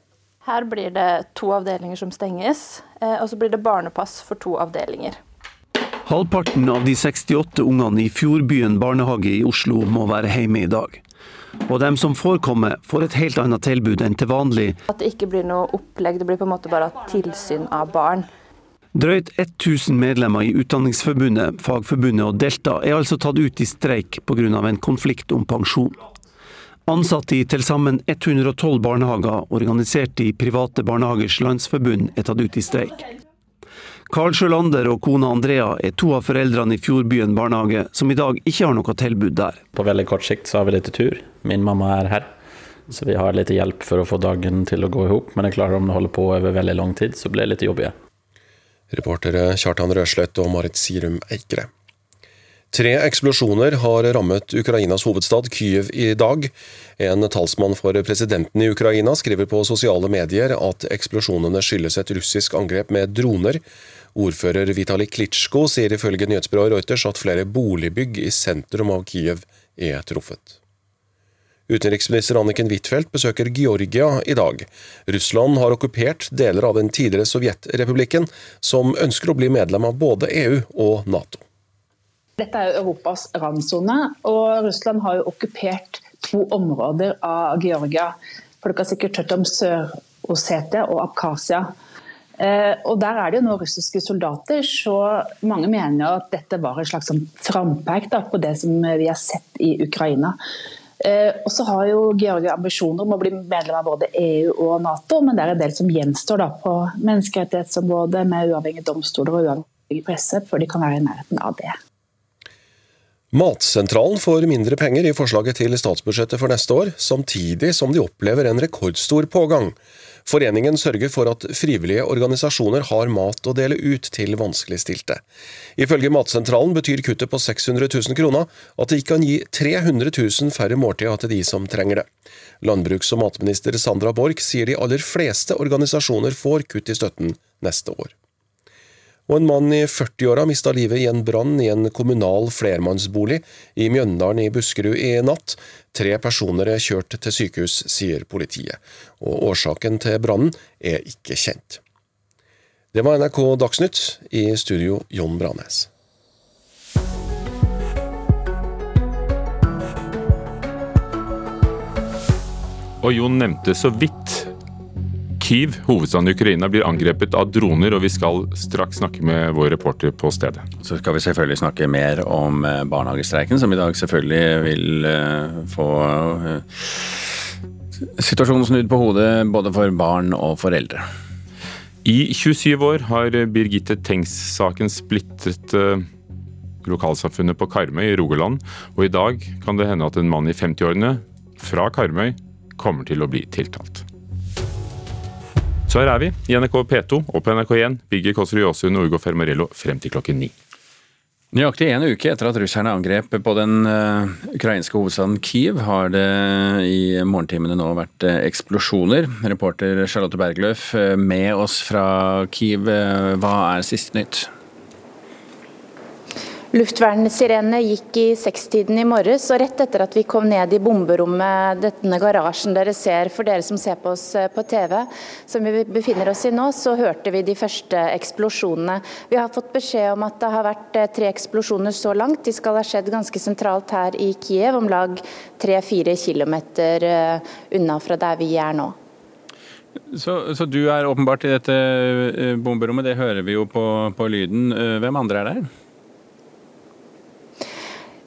Her blir det to avdelinger som stenges, eh, og så blir det barnepass for to avdelinger. Halvparten av de 68 ungene i Fjordbyen barnehage i Oslo må være hjemme i dag. Og dem som får komme, får et helt annet tilbud enn til vanlig. At det ikke blir noe opplegg, det blir på en måte bare tilsyn av barn. Drøyt 1000 medlemmer i Utdanningsforbundet, Fagforbundet og Delta er altså tatt ut i streik pga. en konflikt om pensjon. Ansatte i til sammen 112 barnehager, organisert i Private barnehagers landsforbund, er tatt ut i streik. Karl Sjølander og kona Andrea er to av foreldrene i Fjordbyen barnehage, som i dag ikke har noe tilbud der. På veldig kort sikt så har vi litt tur. Min mamma er her, så vi har litt hjelp for å få dagen til å gå i hop. Men det er klart om det holder på over veldig lang tid, så blir det litt jobbig. Reportere Kjartan Røslett og Marit Sirum Eikre. Tre eksplosjoner har rammet Ukrainas hovedstad Kyiv i dag. En talsmann for presidenten i Ukraina skriver på sosiale medier at eksplosjonene skyldes et russisk angrep med droner. Ordfører Vitalij Klitsjko sier ifølge nyhetsbyrået Reuters at flere boligbygg i sentrum av Kiev er truffet. Utenriksminister Anniken Huitfeldt besøker Georgia i dag. Russland har okkupert deler av den tidligere Sovjetrepublikken, som ønsker å bli medlem av både EU og Nato. Dette er Europas randsone, og Russland har jo okkupert to områder av Georgia. Dere har sikkert hørt om Sør-Osetia og Abkhasia. Eh, og Der er det jo nå russiske soldater, så mange mener at dette var et slags frampek på det som vi har sett i Ukraina. Eh, og så har jo Georgia ambisjoner om å bli medlem av både EU og Nato, men det er en del som gjenstår da på menneskerettighetsområdet med uavhengige domstoler og uavhengig presse, før de kan være i nærheten av det. Matsentralen får mindre penger i forslaget til statsbudsjettet for neste år, samtidig som de opplever en rekordstor pågang. Foreningen sørger for at frivillige organisasjoner har mat å dele ut til vanskeligstilte. Ifølge Matsentralen betyr kuttet på 600 000 kroner at det ikke kan gi 300 000 færre måltider til de som trenger det. Landbruks- og matminister Sandra Borch sier de aller fleste organisasjoner får kutt i støtten neste år og en mann i 40-åra mista livet i en brann i en kommunal flermannsbolig i Mjøndalen i Buskerud i natt. Tre personer er kjørt til sykehus, sier politiet, og årsaken til brannen er ikke kjent. Det var NRK Dagsnytt, i studio Jon Branes. Og Jon nevnte så vidt Kyiv, hovedstaden i Ukraina, blir angrepet av droner, og vi skal straks snakke med vår reporter på stedet. Så skal vi selvfølgelig snakke mer om eh, barnehagestreiken, som i dag selvfølgelig vil eh, få eh, situasjonen snudd på hodet både for barn og foreldre. I 27 år har Birgitte Tengs-saken splittet lokalsamfunnet på Karmøy i Rogaland, og i dag kan det hende at en mann i 50-årene fra Karmøy kommer til å bli tiltalt. Så her er vi, i NRK P2 og på NRK1, Birger Kåsrud Jåsund og Ugo Fermarello frem til klokken ni. Nøyaktig en uke etter at russerne angrep på den uh, ukrainske hovedstaden Kyiv, har det i morgentimene nå vært uh, eksplosjoner. Reporter Charlotte Bergløf uh, med oss fra Kyiv, Hva er siste nytt? Luftvernsirenene gikk i sekstiden i morges, og rett etter at vi kom ned i bomberommet, denne garasjen dere ser, for dere som ser på oss eh, på TV, som vi befinner oss i nå, så hørte vi de første eksplosjonene. Vi har fått beskjed om at det har vært eh, tre eksplosjoner så langt. De skal ha skjedd ganske sentralt her i Kiev, om lag tre-fire kilometer eh, unna fra der vi er nå. Så, så, du er åpenbart i dette bomberommet, det hører vi jo på, på lyden. Hvem andre er der?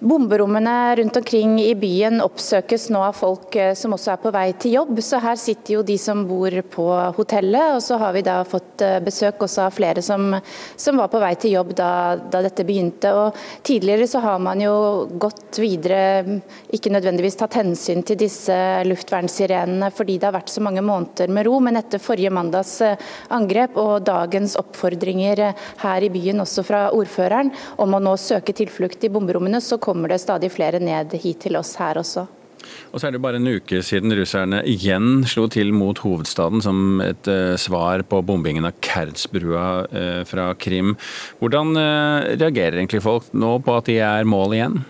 Bomberommene rundt omkring i byen oppsøkes nå av folk eh, som også er på vei til jobb. Så her sitter jo de som bor på hotellet, og så har vi da fått eh, besøk også av flere som, som var på vei til jobb da, da, dette begynte. Og tidligere så har man jo gått videre, ikke nødvendigvis tatt hensyn til disse luftvernsirenene fordi det har vært så mange måneder med ro, men etter forrige mandags eh, angrep og dagens oppfordringer her i byen også fra ordføreren om å nå søke tilflukt i bomberommene, så kom kommer det stadig flere ned hit til oss her også. Og så er det bare en uke siden russerne igjen slo til mot hovedstaden som et uh, svar på bombingen av Kertsbrua uh, fra Krim. Hvordan uh, reagerer egentlig folk nå på at de er mål igjen?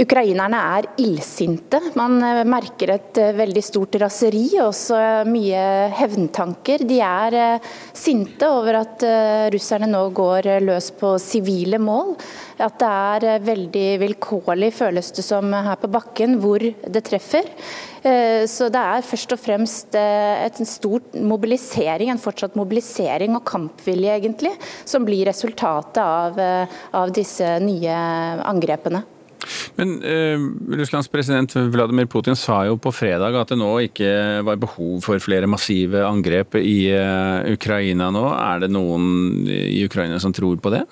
Ukrainerne er illsinte. Man eh, merker et eh, veldig stort raseri og også mye hevntanker. De er eh, sinte over at russerne nå går løs på sivile mål. At det er veldig vilkårlig, føles det som her på bakken, hvor det treffer. Så det er først og fremst en stor mobilisering, en fortsatt mobilisering og kampvilje, egentlig, som blir resultatet av, av disse nye angrepene. Men eh, Russlands president Vladimir Putin sa jo på fredag at det nå ikke var behov for flere massive angrep i eh, Ukraina nå. Er det noen i Ukraina som tror på det?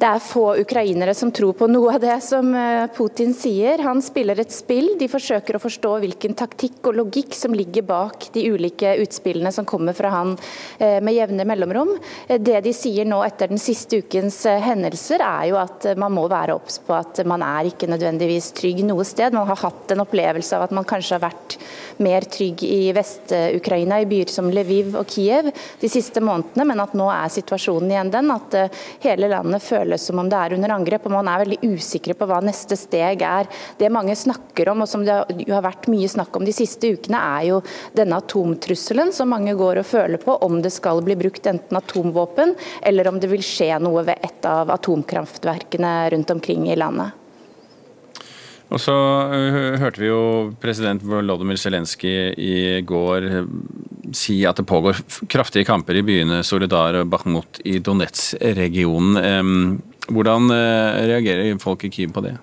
Det er få ukrainere som tror på noe av det som eh, Putin sier. Han spiller et spill. De forsøker å forstå hvilken taktikk og logikk som ligger bak de ulike utspillene som kommer fra han eh, med jevne mellomrom. Eh, det de sier nå etter den siste ukens hendelser, er jo at man må være obs på at man er ikke nødvendigvis trygg noe sted. Man har hatt en opplevelse av at man kanskje har vært mer trygg i Vest-Ukraina, i byer som Lviv og Kiev de siste månedene, men at nå er situasjonen igjen den at hele landet føler føles som om det er under angrep, og man er veldig usikre på hva neste steg er. Det mange snakker om, og som det har vært mye snakk om de siste ukene, er jo denne atomtrusselen som mange går og føler på, om det skal bli brukt enten atomvåpen, eller om det vil skje noe ved et av atomkraftverkene rundt omkring i landet. Og så hørte vi jo president Volodymyr Zelenskyj i går si at det pågår kraftige kamper i byene Solidar og Bakhmut i Donetsk-regionen. Hvordan eh, reagerer folk i Kyiv på det?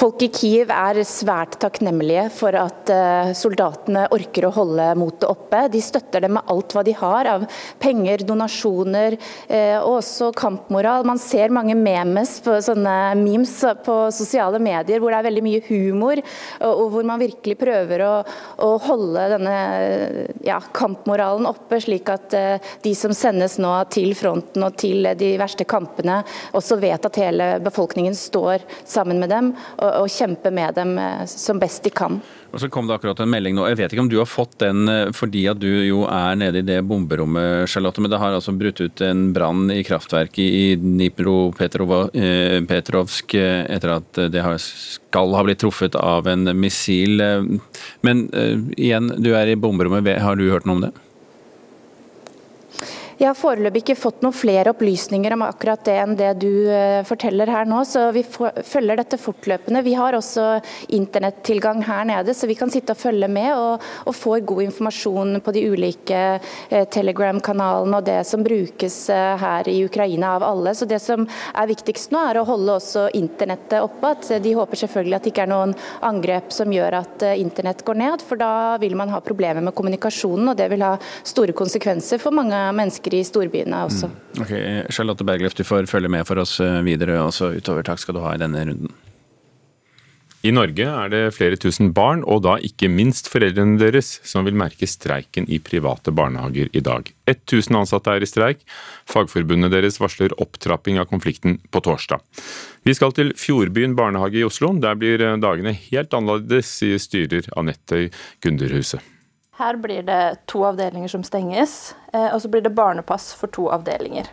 Folk i Kiev er svært takknemlige for at eh, soldatene orker å holde motet oppe. De støtter dem med alt hva de har av penger, donasjoner eh, og også kampmoral. Man ser mange memes på sånne memes på sosiale medier hvor det er veldig mye humor, og hvor man virkelig prøver å, å holde denne ja, kampmoralen oppe, slik at eh, de som sendes nå til fronten og til de verste kampene, også vet at hele befolkningen står sammen med dem. og og kjempe med dem eh, som best de kan. Og så kom det akkurat en melding nå. Jeg vet ikke om du har fått den eh, fordi at du jo er nede i det bomberommet, Charlotte. Men det har altså brutt ut en brann i kraftverket i Dnipro-Petrovsk eh, etter at det skal ha blitt truffet av en missil. Men igjen, du er i bomberommet. Har du hørt noe om det? Jeg har foreløpig ikke fått noen flere opplysninger om akkurat det enn det du uh, forteller her nå, så vi følger dette fortløpende. Vi har også internettilgang her nede, så vi kan sitte og følge med og, og få god informasjon på de ulike uh, Telegram-kanalene og det som brukes uh, her i Ukraina av alle. Så Det som er viktigst nå, er å holde også internettet oppe. At de håper selvfølgelig at det ikke er noen angrep som gjør at internett går ned, for da vil man ha problemer med kommunikasjonen, og det vil ha store konsekvenser for mange mennesker mennesker i storbyene også. Mm. Ok, Charlotte Bergløft, du får følge med for oss eh, videre også utover. Takk skal du ha i denne runden. I Norge er det flere tusen barn, og da ikke minst foreldrene deres, som vil merke streiken i private barnehager i dag. 1000 ansatte er i streik. Fagforbundet deres varsler opptrapping av konflikten på torsdag. Vi skal til Fjordbyen barnehage i Oslo. Der blir dagene helt annerledes, sier styrer Anette Gunderhuset. Her blir det to avdelinger som stenges, og så blir det barnepass for to avdelinger.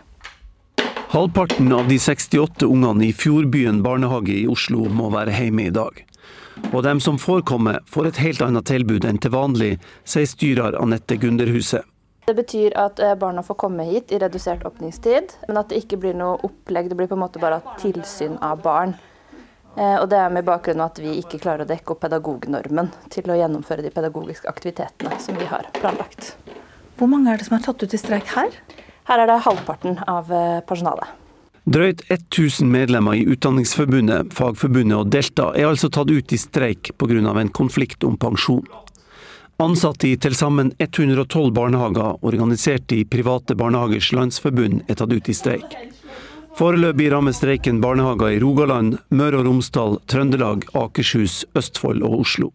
Halvparten av de 68 ungene i Fjordbyen barnehage i Oslo må være hjemme i dag. Og dem som får komme, får et helt annet tilbud enn til vanlig, sier styrer Anette Gunderhuset. Det betyr at eh, barna får komme hit i redusert åpningstid, men at det ikke blir noe opplegg. Det blir på en måte bare tilsyn av barn. Eh, og det er med bakgrunn av at vi ikke klarer å dekke opp pedagognormen til å gjennomføre de pedagogiske aktivitetene som vi har planlagt. Hvor mange er det som er tatt ut i streik her? Her er det halvparten av eh, personalet. Drøyt 1000 medlemmer i Utdanningsforbundet, Fagforbundet og Delta er altså tatt ut i streik pga. en konflikt om pensjon. Ansatte i til sammen 112 barnehager, organisert i Private barnehagers landsforbund, er tatt ut i streik. Foreløpig rammer streiken barnehager i Rogaland, Møre og Romsdal, Trøndelag, Akershus, Østfold og Oslo.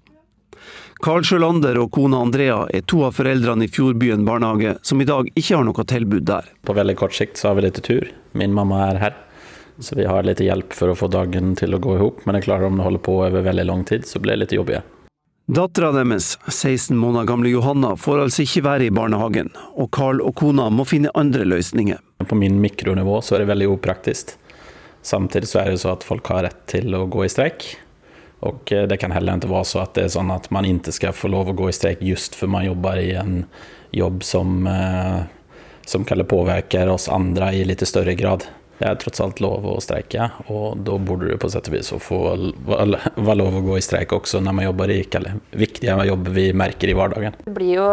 Karl Sjølander og kona Andrea er to av foreldrene i Fjordbyen barnehage, som i dag ikke har noe tilbud der. På veldig kort sikt så har vi litt tur. Min mamma er her, så vi har litt hjelp for å få dagen til å gå i hop. Men det er klart om det holder på over veldig lang tid, så blir det litt jobbig. Dattera deres, 16 måneder gamle Johanna, får altså ikke være i barnehagen, og Karl og kona må finne andre løsninger. På min mikronivå så er det veldig upraktisk. Samtidig så er det så at folk har rett til å gå i streik. Och eh, det kan heller ikke være så at det er sånn at man ikke skal få lov å gå i streik just for man jobber i en jobb som, eh, som kan oss andre i litt større grad. Det er trots alt lov å streike, og da burde du på sett og vis få være lov å gå i streik også når man jobber i viktige jobber vi merker i hverdagen. Det blir jo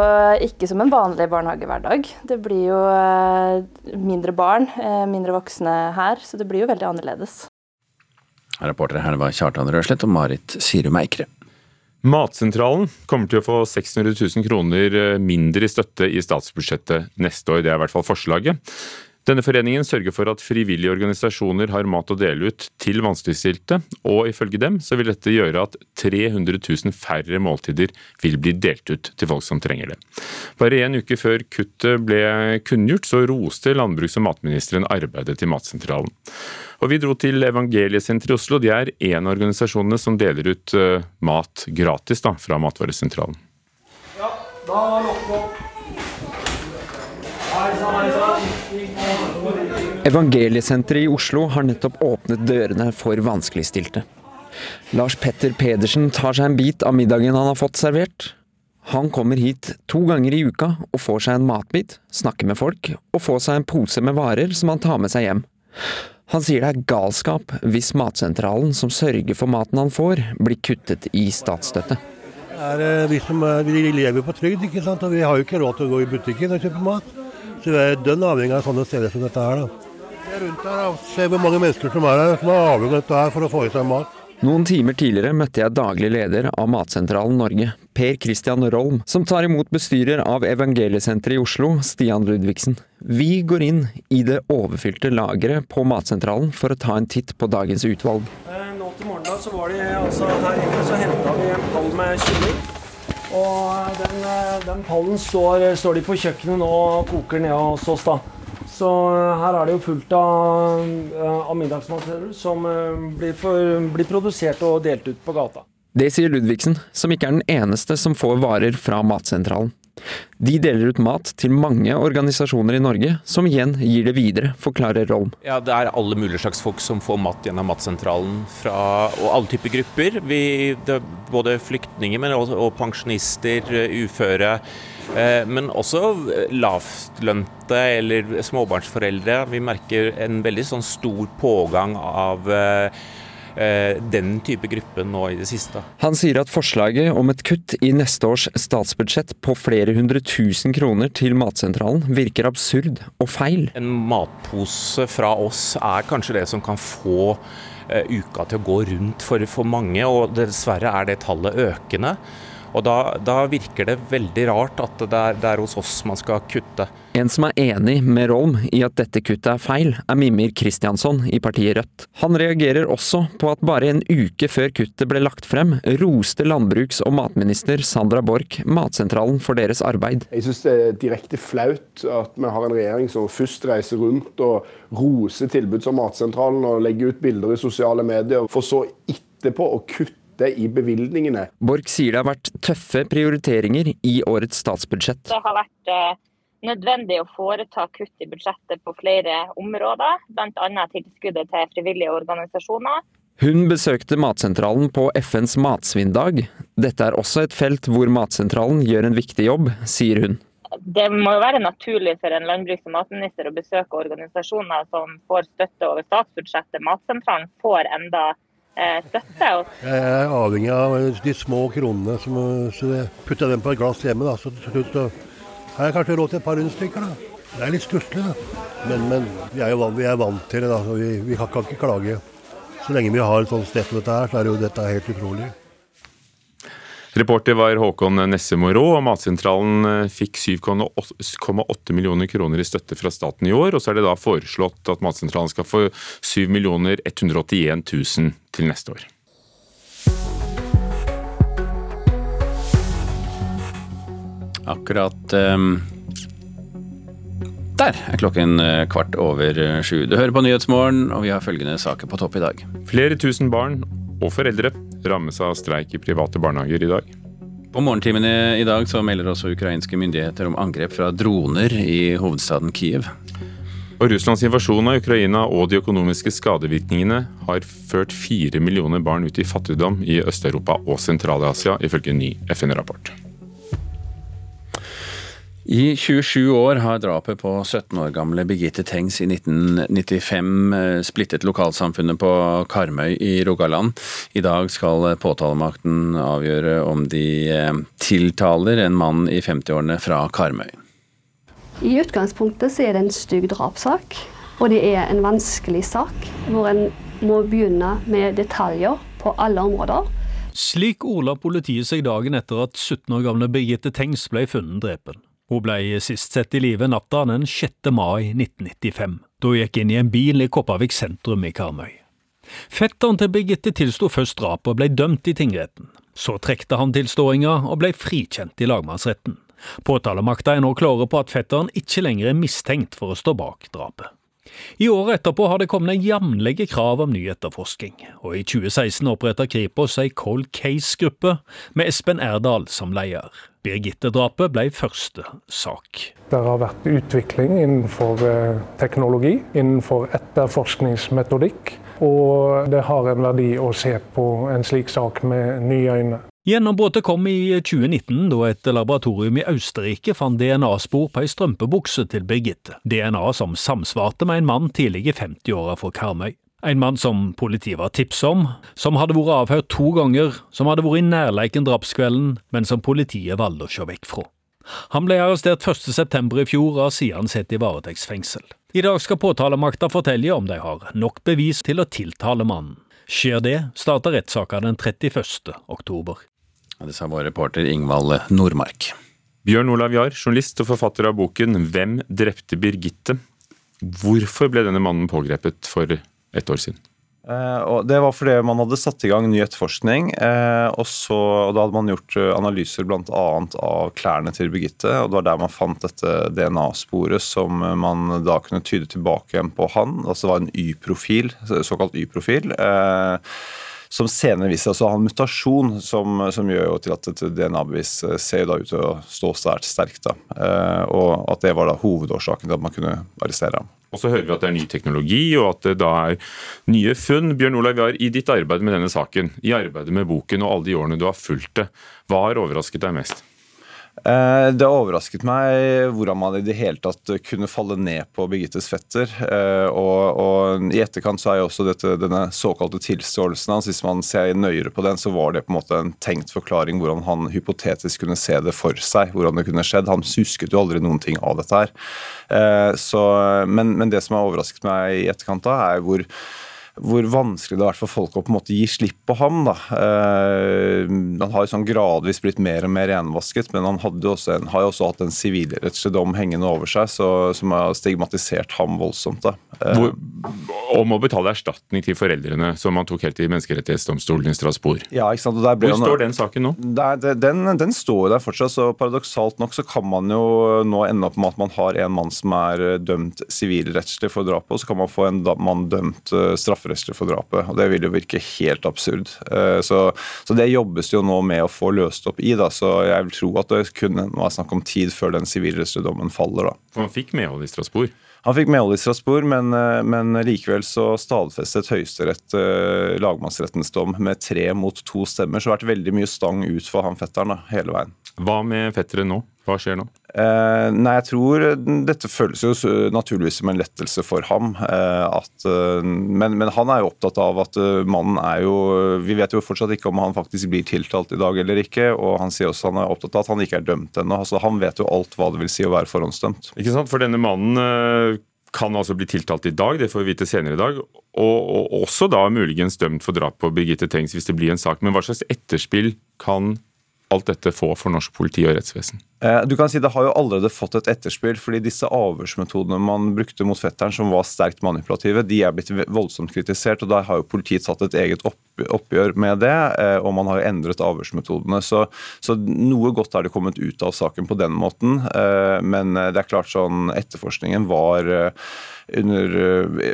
ikke som en vanlig barnehagehverdag. Det blir jo eh, mindre barn, mindre voksne her, så det blir jo veldig annerledes. Reportere her var Kjartan Røslett og Marit Sirum Eikre. Matsentralen kommer til å få 600 000 kroner mindre i støtte i statsbudsjettet neste år. Det er i hvert fall forslaget. Denne foreningen sørger for at frivillige organisasjoner har mat å dele ut til vanskeligstilte, og ifølge dem så vil dette gjøre at 300 000 færre måltider vil bli delt ut til folk som trenger det. Bare en uke før kuttet ble kunngjort, så roste landbruks- og matministeren arbeidet til Matsentralen. Og Vi dro til Evangeliesenteret i Oslo. De er en av organisasjonene som deler ut uh, mat gratis da, fra Matvaresentralen. Ja, da lukker opp. Hei sann, hei sann. Evangeliesenteret i Oslo har nettopp åpnet dørene for vanskeligstilte. Lars Petter Pedersen tar seg en bit av middagen han har fått servert. Han kommer hit to ganger i uka og får seg en matbit, snakker med folk og får seg en pose med varer som han tar med seg hjem. Han sier det er galskap hvis Matsentralen, som sørger for maten han får, blir kuttet i statsstøtte. Er, eh, vi, som, vi lever på trygd, ikke sant? og vi har jo ikke råd til å gå i butikken og kjøpe mat. Så vi er dønn avhengig av sånne steder som dette her. da. Se rundt her og se hvor mange mennesker som er her, som er avhengig av dette her for å få i seg mat. Noen timer tidligere møtte jeg daglig leder av Matsentralen Norge, Per Christian Rolm, som tar imot bestyrer av Evangeliesenteret i Oslo, Stian Ludvigsen. Vi går inn i det overfylte lageret på Matsentralen for å ta en titt på dagens utvalg. Eh, nå til morgendag så var de, altså her inne så henta vi en pall med kylling. Og den, eh, den pallen står, står, de på kjøkkenet nå og koker ned hos oss. da. Så eh, her er det jo fullt av, eh, av middagsmateriell som blir, for, blir produsert og delt ut på gata. Det sier Ludvigsen, som ikke er den eneste som får varer fra Matsentralen. De deler ut mat til mange organisasjoner i Norge, som igjen gir det videre, forklarer Rolm. Ja, Det er alle mulige slags folk som får mat gjennom Matsentralen, fra, og alle typer grupper. Vi, både flyktninger, men også, og pensjonister, uføre. Eh, men også lavtlønte eller småbarnsforeldre. Vi merker en veldig sånn stor pågang av eh, Eh, den type gruppe nå i det siste. Han sier at forslaget om et kutt i neste års statsbudsjett på flere hundre tusen kroner til Matsentralen virker absurd og feil. En matpose fra oss er kanskje det som kan få uh, uka til å gå rundt for, for mange, og dessverre er det tallet økende. Og da, da, virker det veldig rart at det er, det er, hos oss man skal kutte. En som er enig med Rolm i at dette kuttet er feil, er Mimir Kristiansson i partiet Rødt. Han reagerer også på at bare en uke før kuttet ble lagt frem, roste landbruks- og matminister Sandra Borch Matsentralen for deres arbeid. Jeg syns det er direkte flaut at vi har en regjering som først reiser rundt og roser tilbud som Matsentralen og legger ut bilder i sosiale medier, for så etterpå å kutte det i bevilgningene. Borch sier det har vært tøffe prioriteringer i årets statsbudsjett. Det har vært eh, nødvendig å foreta kutt i budsjettet på flere områder, bl.a. tilskuddet til frivillige organisasjoner. Hun besøkte Matsentralen på FNs matsvinndag. Dette er også et felt hvor Matsentralen gjør en viktig jobb, sier hun. Det må jo være naturlig for en landbruks- og matminister å besøke organisasjoner som får støtte over statsbudsjettet. Matsentralen får enda støtte. Jeg er avhengig av de små kronene, som, så jeg putter dem på et glass hjemme. Da. Så til slutt har jeg kanskje råd til et par rundstykker. Da. Det er litt stusslig. Men, men vi, er jo vi er vant til det, da, så vi, vi kan ikke klage. Så lenge vi har et sånt sted som dette her, så er jo dette helt utrolig. Reporter var Håkon Nessemo Rå, og Matsentralen eh, fikk 7,8 millioner kroner i støtte fra staten i år. Og så er det da foreslått at Matsentralen skal få 7 181 000 til neste år. Akkurat um, der er klokken eh, kvart over eh, sju. Du hører på Nyhetsmorgen, og vi har følgende saker på topp i dag. Flere tusen barn og foreldre rammes av streik i private barnehager i dag. På morgentimene i dag så melder også ukrainske myndigheter om angrep fra droner i hovedstaden Kiev. Og Russlands invasjon av Ukraina og de økonomiske skadevirkningene har ført fire millioner barn ut i fattigdom i Øst-Europa og Sentral-Asia, ifølge en ny FN-rapport. I 27 år har drapet på 17 år gamle Birgitte Tengs i 1995 eh, splittet lokalsamfunnet på Karmøy i Rogaland. I dag skal påtalemakten avgjøre om de eh, tiltaler en mann i 50-årene fra Karmøy. I utgangspunktet så er det en stygg drapssak, og det er en vanskelig sak hvor en må begynne med detaljer på alle områder. Slik ordla politiet seg dagen etter at 17 år gamle Birgitte Tengs ble funnet drepen. Hun ble sist sett i live natta den 6. mai 1995, da hun gikk inn i en bil i Kopervik sentrum i Karmøy. Fetteren til Birgitte tilsto først drapet og ble dømt i tingretten. Så trekte han tilståinga og ble frikjent i lagmannsretten. Påtalemakta er nå klare på at fetteren ikke lenger er mistenkt for å stå bak drapet. I året etterpå har det kommet jevnlige krav om ny etterforskning, og i 2016 oppretta Kripos ei Cold Case-gruppe med Espen Erdal som leder. Birgitte-drapet ble første sak. Det har vært utvikling innenfor eh, teknologi, innenfor etterforskningsmetodikk, og det har en verdi å se på en slik sak med nye øyne. Gjennombruddet kom i 2019, da et laboratorium i Østerrike fant DNA-spor på ei strømpebukse til Birgitte. DNA som samsvarte med en mann tidlig i 50-åra fra Karmøy. En mann som politiet var tipset om, som hadde vært avhørt to ganger, som hadde vært i nærleiken drapskvelden, men som politiet valgte å se vekk fra. Han ble arrestert 1.9. i fjor og har siden sittet i varetektsfengsel. I dag skal påtalemakta fortelle om de har nok bevis til å tiltale mannen. Skjer det, starter rettssaka den 31. oktober. Det sa vår reporter Ingvald Nordmark. Bjørn Olav Jahr, journalist og forfatter av boken 'Hvem drepte Birgitte'? Hvorfor ble denne mannen pågrepet for et år siden? Eh, og det var fordi man hadde satt i gang ny etterforskning. Eh, og, så, og Da hadde man gjort eh, analyser bl.a. av klærne til Birgitte. og Det var der man fant dette DNA-sporet som man da kunne tyde tilbake igjen på han. altså Det var en Y-profil, såkalt Y-profil. Eh, som senere viser seg å ha en mutasjon som, som gjør jo til at et DNA-bevis ser da ut til å stå svært sterkt. Da. Eh, og at det var da hovedårsaken til at man kunne arrestere ham. Og så hører vi at det er ny teknologi, og at det da er nye funn. Bjørn Olav Jahr, i ditt arbeid med denne saken, i arbeidet med boken og alle de årene du har fulgt det, hva har overrasket deg mest? Eh, det overrasket meg hvordan man i det hele tatt kunne falle ned på Birgittes fetter. Eh, og, og I etterkant så er jo også dette, denne såkalte tilståelsen hans, hvis man ser nøyere på den, så var det på en måte en tenkt forklaring hvordan han hypotetisk kunne se det for seg. hvordan det kunne skjedd. Han husket jo aldri noen ting av dette her. Eh, så, men, men det som har overrasket meg i etterkant, da, er hvor hvor vanskelig det har vært for folk å på en måte gi slipp på ham. da. Eh, han har jo sånn gradvis blitt mer og mer renvasket, men han jo en, har jo også hatt en sivilrettslig dom hengende over seg så, som har stigmatisert ham voldsomt. da. Eh, hvor, om å betale erstatning til foreldrene, som han tok helt i Menneskerettighetsdomstolen i Strasbourg. Ja, ikke sant? Og der hvor står den saken nå? Der, den, den står jo der fortsatt. så Paradoksalt nok så kan man jo nå ende opp med at man har en mann som er dømt sivilrettslig for drapet, og så kan man få en mann dømt straffer strafferettslig strafferettslig for drapet. og Det vil jo virke helt absurd. Eh, så, så, det jobbes jo nå med å få løst opp i. da, så Jeg vil tro at det kunne være snakk om tid før den sivilrettslige dommen faller. da. For han fikk medhold i Strasbourg? Han fikk medhold i Strasbourg, men, eh, men, likevel så stadfestet Høyesterett eh, lagmannsrettens dom med tre mot to stemmer. Så det har vært veldig mye stang ut for han fetteren da, hele veien. Hva med fetteren nå? Hva skjer nå? Eh, nei, jeg tror Dette føles jo naturligvis som en lettelse for ham. Eh, at, eh, men, men, han er jo opptatt av at eh, mannen er jo Vi vet jo fortsatt ikke om han faktisk blir tiltalt i dag eller ikke. Og han sier også han er opptatt av at han ikke er dømt ennå. Altså, han vet jo alt hva det vil si å være forhåndsdømt. Ikke sant, For denne mannen eh, kan altså bli tiltalt i dag, det får vi vite senere i dag. Og, og også da muligens dømt for drap på Birgitte Tengs hvis det blir en sak. Men hva slags etterspill kan alt dette få for norsk politi og rettsvesen? Eh, du kan si Det har jo allerede fått et etterspill. fordi Disse avhørsmetodene man brukte mot fetteren, som var sterkt manipulative, de er blitt voldsomt kritisert. og Der har jo politiet tatt et eget oppgjør med det, eh, og man har jo endret avhørsmetodene. Så, så noe godt er det kommet ut av saken på den måten. Eh, men det er klart sånn etterforskningen var under,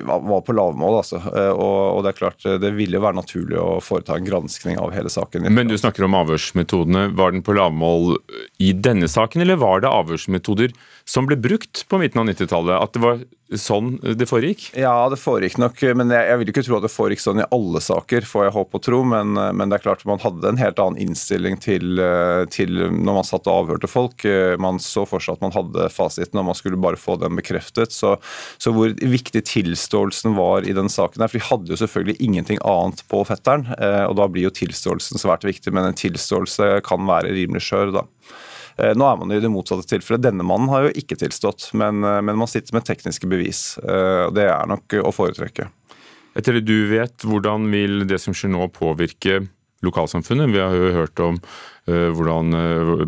var på lavmål. Altså. Og, og, det er klart det ville være naturlig å foreta en granskning av hele saken. Men du snakker om avhørsmetodene. Var den på lavmål i denne saken, eller var det avhørsmetoder som ble brukt på midten av 90-tallet? At det var sånn det foregikk? Ja, det foregikk nok, men jeg, jeg vil ikke tro at det foregikk sånn i alle saker, får jeg håpe og tro. Men, men, det er klart man hadde en helt annen innstilling til, til når man satt og avhørte folk. Man så for seg at man hadde fasiten, og man skulle bare få den bekreftet. Så, så hvor viktig tilståelsen var i den saken her, for de hadde jo selvfølgelig ingenting annet på fetteren, eh, og da blir jo tilståelsen svært viktig, men en tilståelse kan være rimelig skjør, da. Eh, nå er man i det motsatte tilfellet. Denne mannen har jo ikke tilstått, men, eh, men man sitter med tekniske bevis. Eh, det er nok å foretrekke. Etter det du vet, hvordan vil det som skjer nå påvirke lokalsamfunnet? Vi har jo hørt om hvordan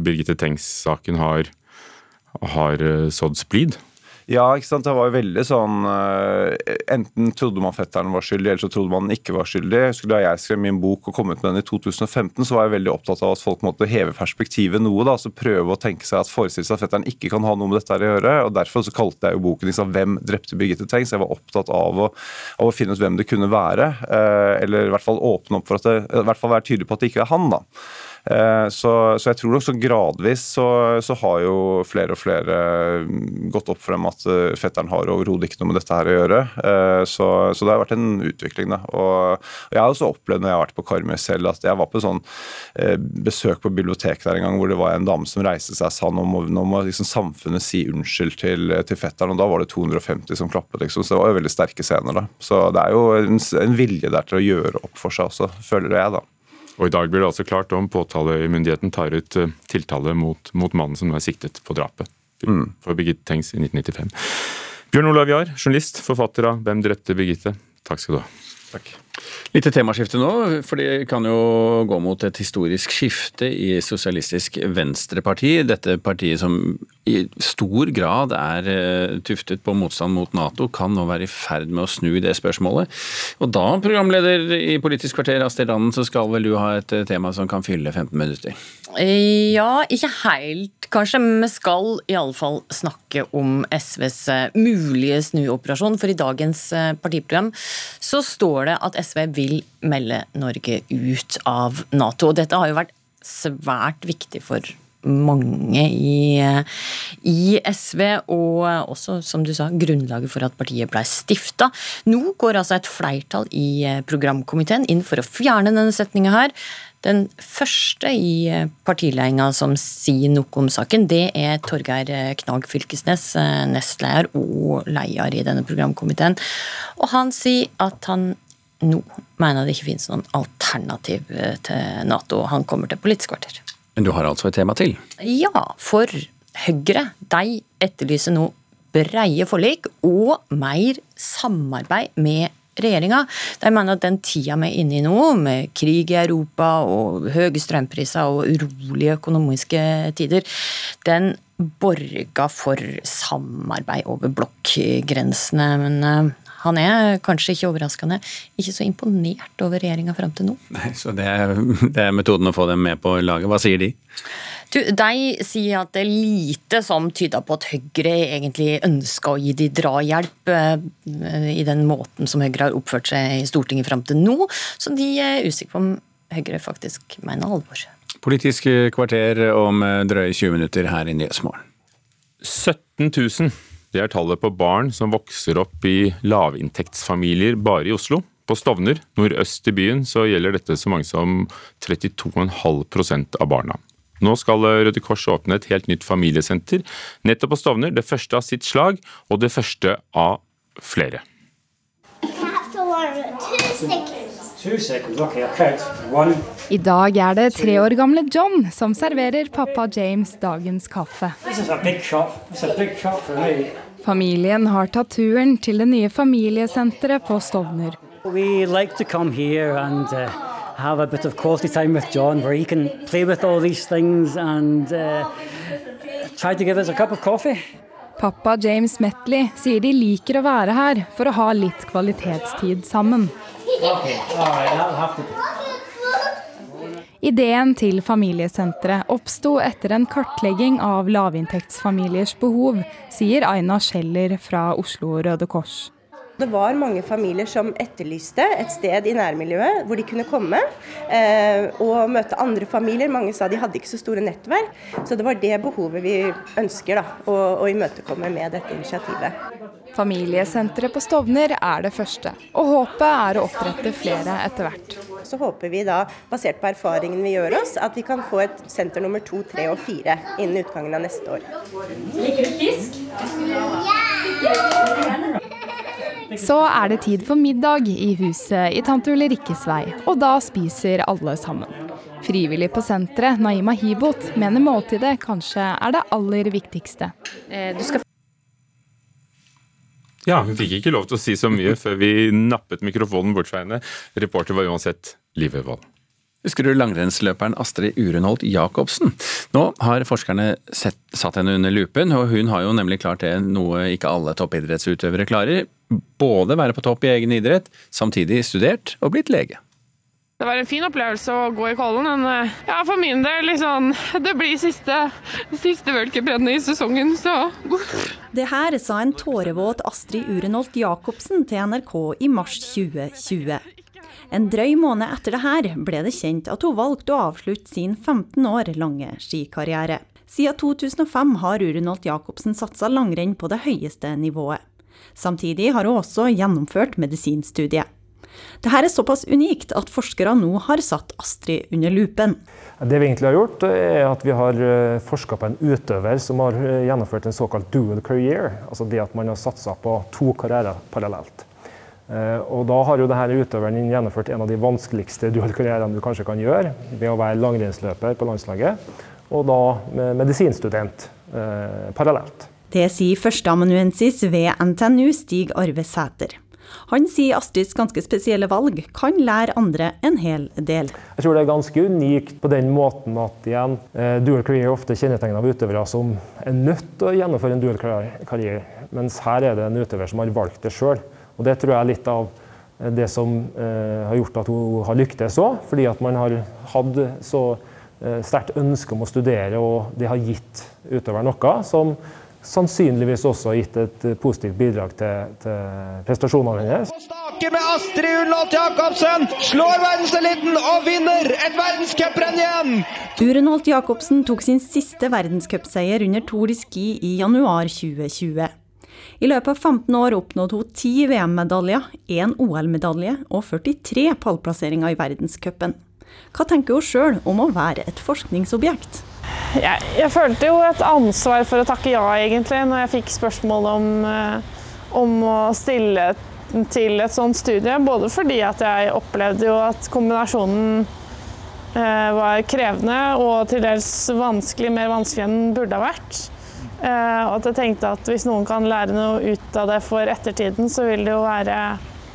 Birgitte Tengs-saken har, har sådd splid. Ja, ikke sant. Det var jo veldig sånn uh, Enten trodde man fetteren var skyldig, eller så trodde man ikke var skyldig. Da jeg skrev min bok og kom ut med den i 2015, så var jeg veldig opptatt av at folk måtte heve perspektivet noe. da, altså Prøve å tenke seg at forestille seg at fetteren ikke kan ha noe med dette å gjøre. og Derfor så kalte jeg jo boken liksom, 'Hvem drepte Birgitte Tengs?' Jeg var opptatt av å, av å, finne ut hvem det kunne være. Uh, eller i hvert fall åpne opp for at det, i hvert fall være tydelig på at det ikke er han. da. Eh, så, så, jeg tror nok så gradvis så, så, har jo flere og flere mm, gått opp for dem at eh, fetteren har overhodet ikke noe med dette her å gjøre. Eh, så, så, det har vært en utvikling. da. Og, jeg har også opplevd når jeg har vært på Karmøy selv, at jeg var på sånn besøk på biblioteket der en gang hvor det var en dame som reiste seg og sa nå må, nå må liksom samfunnet si unnskyld til, til, fetteren. Og da var det 250 som klappet, liksom. Så det var jo veldig sterke scener, da. Så det er jo en, en vilje der til å gjøre opp for seg også, føler jeg, da. Og I dag blir det altså klart om påtalemyndigheten tar ut eh, tiltale mot, mot mannen som nå er siktet på drapet mm. for Birgitte Tengs i 1995. Bjørn Olav Jahr, journalist, forfatter av 'Hvem drepte Birgitte'. Takk skal du ha. Takk. Lite temaskifte nå, for det kan jo gå mot et historisk skifte i Sosialistisk Venstreparti. Dette partiet som i stor grad er eh, tuftet på motstand mot Nato, kan nå være i ferd med å snu det spørsmålet. Og da, programleder i Politisk kvarter Astrid Randen, så skal vel du ha et eh, tema som kan fylle 15 minutter? Ja, ikke helt kanskje. Vi skal iallfall snakke om SVs eh, mulige snuoperasjon. For i dagens partiprogram så står det at SV vil melde Norge ut av Nato. Og dette har jo vært svært viktig for mange i, i, SV, og også, som du sa, grunnlaget for at partiet ble stifta. Nå går altså et flertall i programkomiteen inn for å fjerne denne setninga her. Den første i partiledelsen som sier noe om saken, det er Torgeir Knag Fylkesnes, nestleder og leder i denne programkomiteen. Og han sier at han nå mener det ikke finnes noen alternativ til Nato. Han kommer til Politisk kvarter. Men du har altså et tema til? Ja, for Høyre de etterlyser nå breie forlik og mer samarbeid med regjeringa. De mener at den tida vi er inne i nå, med krig i Europa og høye strømpriser og urolige økonomiske tider, den borga for samarbeid over blokkgrensene. Men eh, han er, kanskje ikke overraskende, ikke så imponert over regjeringa fram til nå. Nei, Så det er, det er metoden å få dem med på laget. Hva sier de? Du, de sier at det er lite som tyder på at Høyre egentlig ønsker å gi de drahjelp eh, i den måten som Høyre har oppført seg i Stortinget fram til nå, så de er usikre på om Høyre faktisk mener alvor. Politisk kvarter om drøye 20 minutter her i Nyhetsmorgen. 17 000. Det er tallet på barn som vokser opp i lavinntektsfamilier bare i Oslo. På Stovner, nordøst i byen, så gjelder dette så mange som 32,5% av barna. Nå skal Røde Kors åpne et helt nytt familiesenter nettopp på Stovner. Det første av sitt slag, og det første av flere. I dag er det tre år gamle John som serverer pappa James dagens kaffe. Familien har tatt turen til det nye familiesenteret på Stovner. We like to come here and uh, have a bit of quality time with John where he can play with all these things and uh, try to give us a cup of coffee. Pappa James Metley sier de liker å være her for å ha litt kvalitetstid sammen. Ideen til familiesenteret oppsto etter en kartlegging av lavinntektsfamiliers behov, sier Aina Scheller fra Oslo Røde Kors. Det var mange familier som etterlyste et sted i nærmiljøet hvor de kunne komme eh, og møte andre familier. Mange sa de hadde ikke så store nettverk. Så det var det behovet vi ønsker da, å, å imøtekomme med dette initiativet. Familiesenteret på Stovner er det første, og håpet er å opprette flere etter hvert. Så håper vi da, basert på erfaringen vi gjør oss, at vi kan få et senter nummer to, tre og fire innen utgangen av neste år. Liker du fisk? Så er det tid for middag i huset i tante Ulrikkes vei, og da spiser alle sammen. Frivillig på senteret, Naima Hibot, mener måltidet kanskje er det aller viktigste. Du skal Ja, hun fikk ikke lov til å si så mye før vi nappet mikrofonen bort fra henne. Reporter var uansett Live Wold. Husker du langrennsløperen Astrid Urenholt Jacobsen? Nå har forskerne sett, satt henne under lupen, og hun har jo nemlig klart det noe ikke alle toppidrettsutøvere klarer. Både være på topp i egen idrett, samtidig studert og blitt lege. Det var en fin opplevelse å gå i Kollen, men ja, for min del liksom, Det blir siste, siste i sesongen, så Det her sa en tårevåt Astrid Urenholt Jacobsen til NRK i mars 2020. En drøy måned etter det her ble det kjent at hun valgte å avslutte sin 15 år lange skikarriere. Siden 2005 har Urenholt Jacobsen satsa langrenn på det høyeste nivået. Samtidig har hun også gjennomført medisinstudiet. Dette er såpass unikt at forskere nå har satt Astrid under lupen. Det vi egentlig har gjort, er at vi har forska på en utøver som har gjennomført en såkalt dual career. Altså det at man har satsa på to karrierer parallelt. Og da har jo denne utøveren gjennomført en av de vanskeligste duellkarrierene du kanskje kan gjøre, ved å være langrennsløper på landslaget, og da medisinstudent eh, parallelt. Det sier førsteamanuensis ved NTNU, Stig Arve Sæter. Han sier Astrids ganske spesielle valg kan lære andre en hel del. Jeg tror det er ganske unikt på den måten at igjen, dual career ofte kjennetegner av utøvere som er nødt til å gjennomføre en dual career, mens her er det en utøver som har valgt det sjøl. Og det tror jeg er litt av det som eh, har gjort at hun har lyktes òg, fordi at man har hatt så eh, sterkt ønske om å studere, og det har gitt utøveren noe som sannsynligvis også har gitt et positivt bidrag til, til prestasjonene hennes. Stake med Astrid Ullåt Jacobsen slår verdenseliten og vinner et verdenscuprenn igjen! Urenholt Jacobsen tok sin siste verdenscupseier under Tour de Ski i januar 2020. I løpet av 15 år oppnådde hun 10 VM-medaljer, 1 OL-medalje og 43 pallplasseringer i verdenscupen. Hva tenker hun sjøl om å være et forskningsobjekt? jeg, jeg, følte jo et ansvar for å takke ja, egentlig, når jeg fikk spørsmål om, om å stille til et sånt studie. Både fordi at jeg opplevde jo at kombinasjonen var krevende og til dels vanskelig, mer vanskelig enn den burde ha vært. Og at jeg tenkte at hvis noen kan lære noe ut av det for ettertiden, så vil det jo være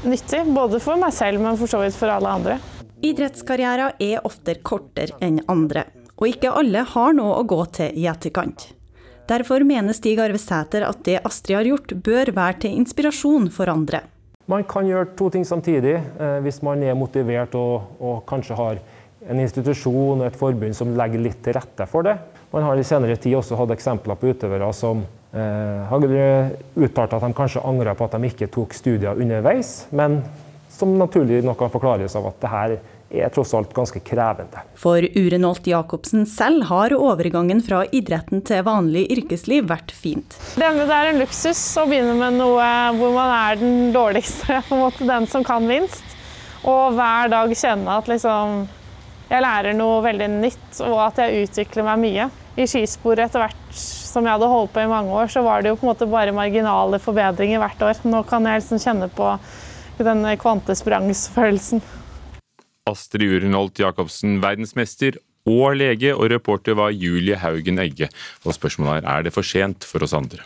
nyttig. Både for meg selv, men for så vidt for alle andre. Idrettskarrierer er ofte kortere enn andre, og ikke alle har noe å gå til i etterkant. Derfor mener Stig Arve Sæter at det Astrid har gjort, bør være til inspirasjon for andre. Man kan gjøre to ting samtidig eh, hvis man er motivert og, og kanskje har en institusjon og et forbund som legger litt til rette for det. Man har i senere tid også hatt eksempler på utøvere som eh, har uttalt at de kanskje angrer på at de ikke tok studier underveis, men som naturlig nok kan forklares av at det her er tross alt ganske krevende. For Urenholt Jacobsen selv har overgangen fra idretten til vanlig yrkesliv vært fint. Det er en luksus å begynne med noe hvor man er den dårligste, på en måte den som kan minst. Og hver dag kjenne at liksom jeg lærer noe veldig nytt, og at jeg utvikler meg mye. I skisporet etter hvert som jeg hadde holdt på i mange år, så var det jo på en måte bare marginale forbedringer hvert år. Nå kan jeg liksom kjenne på den kvantesprangsfølelsen. Astrid Urenholt Jacobsen, verdensmester og lege, og reporter var Julie Haugen Egge. Og spørsmålet er er det for sent for oss andre.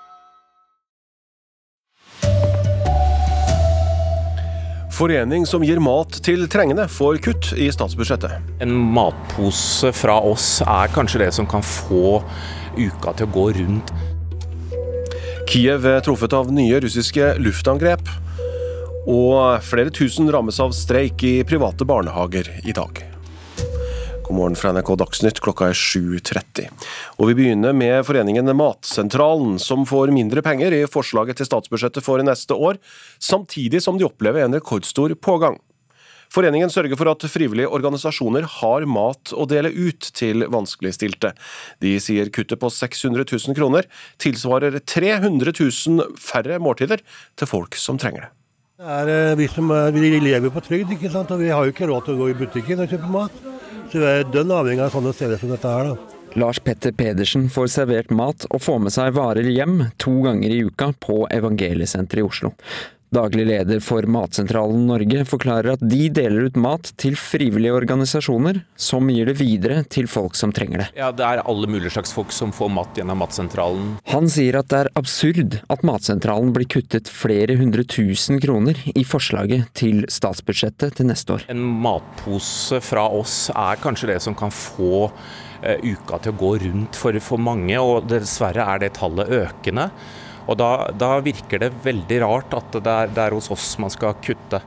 Forening som gir mat til trengende, får kutt i statsbudsjettet. En matpose fra oss er kanskje det som kan få uka til å gå rundt. Kiev er truffet av nye russiske luftangrep. Og flere tusen rammes av streik i private barnehager i dag. Morgen fra NRK Dagsnytt, klokka er 7.30. Og vi begynner med foreningen Matsentralen, som får mindre penger i forslaget til statsbudsjettet for neste år, samtidig som de opplever en rekordstor pågang. Foreningen sørger for at frivillige organisasjoner har mat å dele ut til vanskeligstilte. De sier kuttet på 600 000 kroner tilsvarer 300 000 færre måltider til folk som trenger det. Det er eh, vi som vi lever på trygd, ikke sant? og vi har jo ikke råd til å gå i butikken og kjøpe mat. Så vi er dønn avhengig av sånne steder som dette her. da. Lars Petter Pedersen får servert mat og får med seg varer hjem to ganger i uka på Evangeliesenteret i Oslo. Daglig leder for Matsentralen Norge forklarer at de deler ut mat til frivillige organisasjoner, som gir det videre til folk som trenger det. Ja, Det er alle mulige slags folk som får mat gjennom Matsentralen. Han sier at det er absurd at Matsentralen blir kuttet flere hundre tusen kroner i forslaget til statsbudsjettet til neste år. En matpose fra oss er kanskje det som kan få eh, uka til å gå rundt for, for mange, og dessverre er det tallet økende. Og da, da virker det veldig rart at det er, det er hos oss man skal kutte.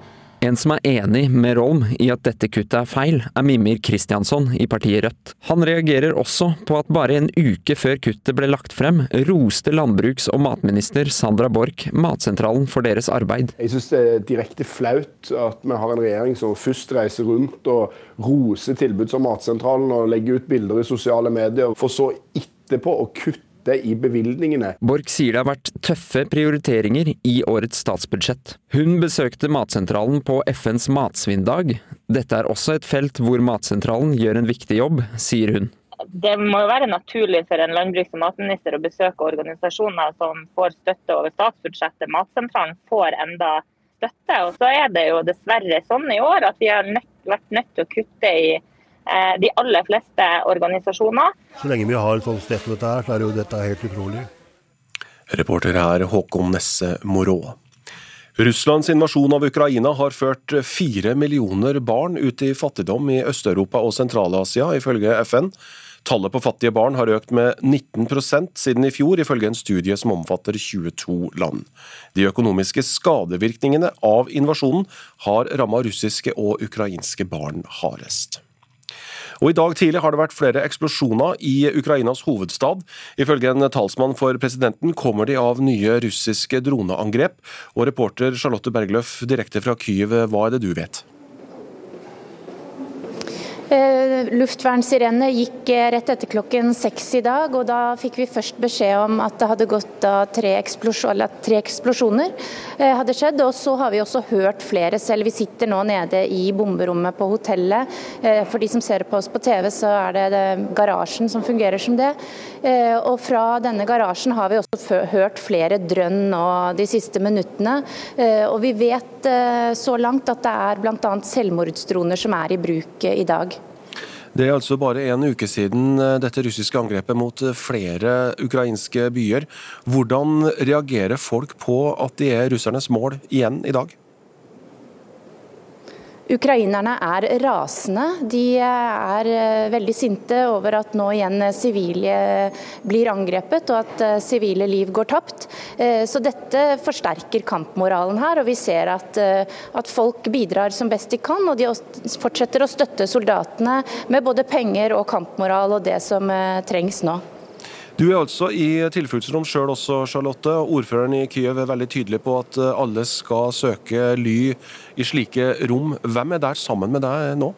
En som er enig med Rolm i at dette kuttet er feil, er Mimir Kristiansson i partiet Rødt. Han reagerer også på at bare en uke før kuttet ble lagt frem, roste landbruks- og matminister Sandra Borch Matsentralen for deres arbeid. Jeg syns det er direkte flaut at vi har en regjering som først reiser rundt og roser tilbud som Matsentralen og legger ut bilder i sosiale medier, for så etterpå å kutte i bevilgningene. Borch sier det har vært tøffe prioriteringer i årets statsbudsjett. Hun besøkte Matsentralen på FNs matsvinndag. Dette er også et felt hvor Matsentralen gjør en viktig jobb, sier hun. Det må jo være naturlig for en landbruks- og matminister å besøke organisasjoner som får støtte over statsbudsjettet. Matsentralen får enda støtte. Og så er det jo dessverre sånn i år at vi har nødt, vært nødt til å kutte i de aller fleste organisasjoner. Så lenge vi har et sånt sted som dette her, så er jo dette helt utrolig. Reporter her Håkon Nesse Morå. Russlands invasjon av Ukraina har ført fire millioner barn ut i fattigdom i Øst-Europa og Sentral-Asia, ifølge FN. Tallet på fattige barn har økt med 19% siden i fjor, ifølge en studie som omfatter 22 land. De økonomiske skadevirkningene av invasjonen har ramma russiske og ukrainske barn hardest. Og I dag tidlig har det vært flere eksplosjoner i Ukrainas hovedstad. Ifølge en talsmann for presidenten kommer de av nye russiske droneangrep. Og reporter Charlotte Bergløff direkte fra Kyiv, hva er det du vet? Eh, Luftvernsirenene gikk eh, rett etter klokken seks i dag, og da fikk vi først beskjed om at det hadde gått tre, eksplosjoner, tre eksplosjoner. Eh, hadde skjedd, og Så har vi også hørt flere selv. Vi sitter nå nede i bomberommet på hotellet. For de som ser på oss på TV, så er det garasjen som fungerer som det. Og Fra denne garasjen har vi også hørt flere drønn nå de siste minuttene. Og Vi vet så langt at det er bl.a. selvmordsdroner som er i bruk i dag. Det er altså bare en uke siden eh, dette russiske angrepet mot eh, flere ukrainske byer. Hvordan reagerer folk på at de er russernes mål igjen i dag? Ukrainerne er rasende. De er eh, veldig sinte over at nå igjen sivile blir angrepet og at eh, sivile liv går tapt. Eh, så dette forsterker kampmoralen her, og vi ser at, at folk bidrar som best de kan. Og de fortsetter å støtte soldatene med både penger og kampmoral og det som trengs nå. Du er altså i tilfluktsrom sjøl også, Charlotte. Ordføreren i Kyiv er veldig tydelig på at eh, alle skal søke ly i slike rom. Hvem er der sammen med deg nå?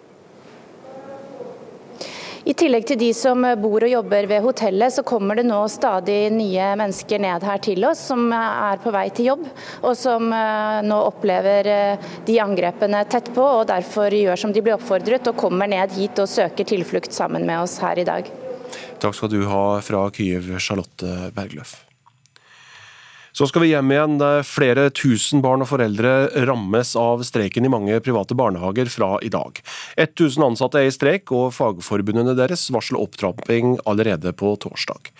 I tillegg til de som bor og jobber ved hotellet, så kommer det nå stadig nye mennesker ned her til oss som er på vei til jobb, og som eh, nå opplever eh, de angrepene tett på, og derfor gjør som de blir oppfordret og kommer ned hit og søker tilflukt sammen med oss her i dag. Takk skal du ha fra Kyiv, Charlotte Bergløf. Så skal vi hjem igjen. Flere tusen barn og foreldre rammes av streiken i mange private barnehager fra i dag. 1000 ansatte er i streik, og fagforbundene deres varsler opptrapping allerede på torsdag.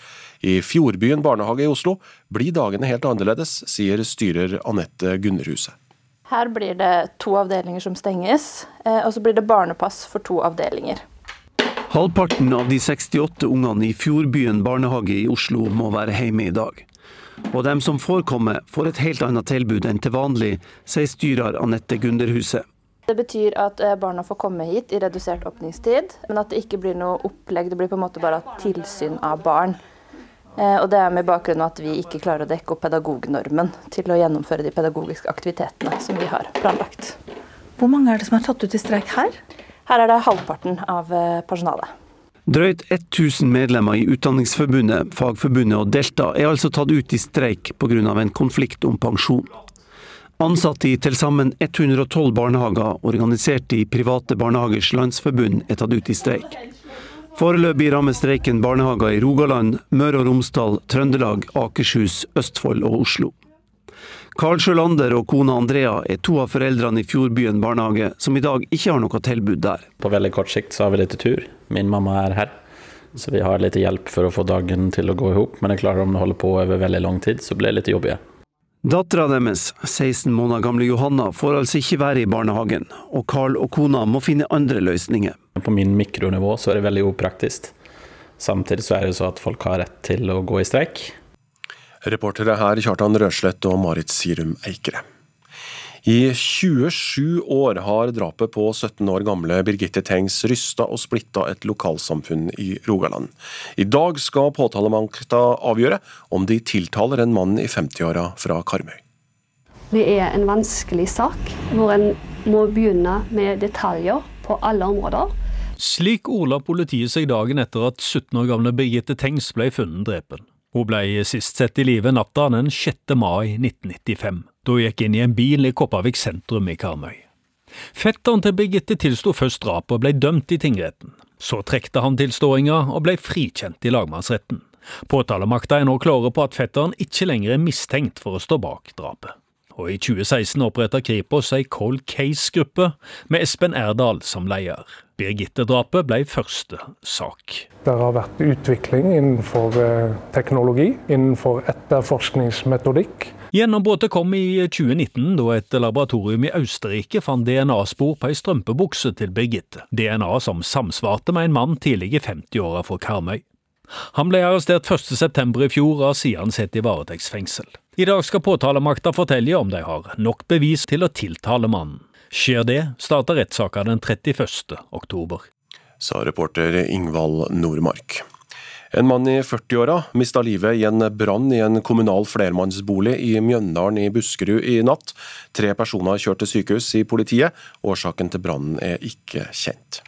I Fjordbyen barnehage i Oslo blir dagene helt annerledes, sier styrer Anette Gunnerhuset. Her blir det to avdelinger som stenges, eh, og så blir det barnepass for to avdelinger. Halvparten av de 68 ungene i Fjordbyen barnehage i Oslo må være hjemme i dag. Og dem som får komme, får et helt annet tilbud enn til vanlig, sier styrer Anette Gunderhuset. Det betyr at eh, barna får komme hit i redusert åpningstid, men at det ikke blir noe opplegg. Det blir på en måte bare tilsyn av barn. Eh, og det er med bakgrunn av at vi ikke klarer å dekke opp pedagognormen til å gjennomføre de pedagogiske aktivitetene som vi har planlagt. Hvor mange er det som er tatt ut i streik her? Her er det halvparten av eh, personalet. Drøyt 1000 medlemmer i Utdanningsforbundet, Fagforbundet og Delta er altså tatt ut i streik pga. en konflikt om pensjon. Ansatte i til sammen 112 barnehager, organisert i Private barnehagers landsforbund, er tatt ut i streik. Foreløpig rammer streiken barnehager i Rogaland, Møre og Romsdal, Trøndelag, Akershus, Østfold og Oslo. Karl Sjølander og kona Andrea er to av foreldrene i Fjordbyen barnehage, som i dag ikke har noe tilbud der. På veldig kort sikt så har vi litt tur. Min mamma er her, så vi har litt hjelp for å få dagen til å gå i hop. Men det er klart om det holder på over veldig lang tid, så blir det litt jobbig. Dattera deres, 16 måneder gamle Johanna, får altså ikke være i barnehagen, og Carl og kona må finne andre løsninger. På min mikronivå så er det veldig upraktisk. Samtidig så er det så at folk har rett til å gå i streik. Reportere her Kjartan Røslett og Marit Sirum Eikere. I 27 år har drapet på 17 år gamle Birgitte Tengs rysta og splitta et lokalsamfunn i Rogaland. I dag skal påtalemakta avgjøre om de tiltaler en mann i 50-åra fra Karmøy. Det er en vanskelig sak, hvor en må begynne med detaljer på alle områder. Slik ordla politiet seg dagen etter at 17 år gamle Birgitte Tengs ble funnet drepen. Hun ble sist sett i live natta den 6. mai 1995, da hun gikk inn i en bil i Kopervik sentrum i Karmøy. Fetteren til Birgitte tilsto først drapet og ble dømt i tingretten. Så trekte han tilståinga og ble frikjent i lagmannsretten. Påtalemakta er nå klare på at fetteren ikke lenger er mistenkt for å stå bak drapet. Og i 2016 oppretta Kripos ei Cold Case-gruppe med Espen Erdal som leder. Birgitte-drapet ble første sak. Det har vært utvikling innenfor eh, teknologi, innenfor etterforskningsmetodikk. Gjennombruddet kom i 2019, da et laboratorium i Østerrike fant DNA-spor på ei strømpebukse til Birgitte. DNA som samsvarte med en mann tidlig i 50-åra fra Karmøy. Han ble arrestert 1.9 i fjor og har siden sett i varetektsfengsel. I dag skal påtalemakta fortelle om de har nok bevis til å tiltale mannen. Skjer det, starter rettssaka den 31. oktober. Sa reporter Ingvald Nordmark. En mann i 40-åra mista livet i en brann i en kommunal flermannsbolig i Mjøndalen i Buskerud i natt. Tre personer kjørte sykehus i politiet. Årsaken til brannen er ikke kjent.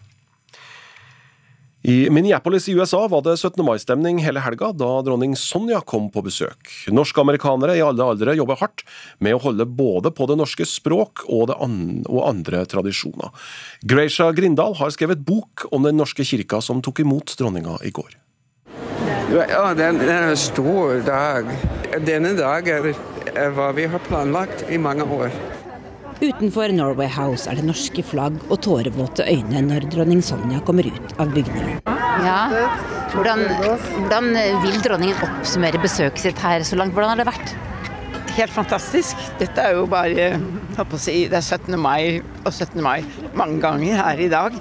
I Minneapolis i USA var det 17. mai-stemning hele helga da dronning Sonja kom på besøk. Norske amerikanere i alle aldre jobber hardt med å holde både på det norske språk og, an og andre tradisjoner. Gracia Grindal har skrevet bok om Den norske kirka som tok imot dronninga i går. Ja, det er en stor dag. Denne dag er, er hva vi har planlagt i mange år. Utenfor Norway House er det norske flagg og tårevåte øyne når dronning Sonja kommer ut av bygningen. Ja, hvordan, hvordan vil dronningen oppsummere besøket sitt her så langt? Hvordan har det vært? Helt fantastisk. Dette er jo bare si, Det er 17. mai og 17. mai mange ganger her i dag.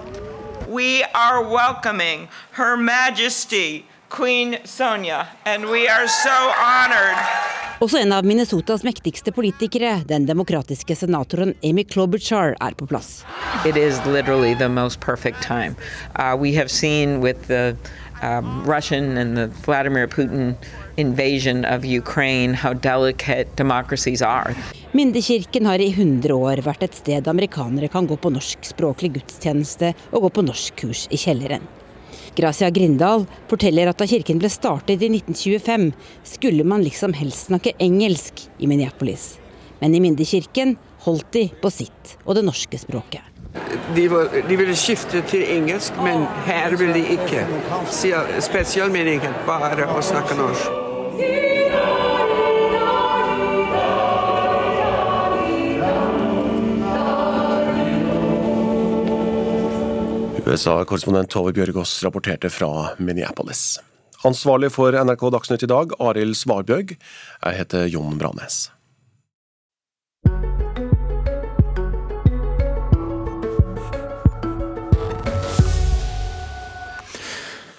We are welcoming Her Majesty Queen Sonja, and we are so honored også en av Minnesotas mektigste politikere, den demokratiske senatoren Amy Klobuchar, er på plass. It is literally the most perfect time. Uh, we have seen with the um, Russian and the Vladimir Putin invasion of Ukraine how delicate democracies are. Mindekirken har i 100 år vært et sted amerikanere kan gå på norskspråklig gudstjeneste og gå på norskkurs i kjelleren. Gracia Grindal forteller at da kirken ble startet i 1925, skulle man liksom helst snakke engelsk i Minneapolis. Men i Mindekirken holdt de på sitt og det norske språket. De, var, de ville skifte til engelsk, men her ville de ikke. Spesialmeningen bare å snakke norsk. USA-korrespondent Tove Bjørgaas rapporterte fra Minneapolis. Ansvarlig for NRK Dagsnytt i dag, Arild Svarbjørg. Jeg heter Jon Branes.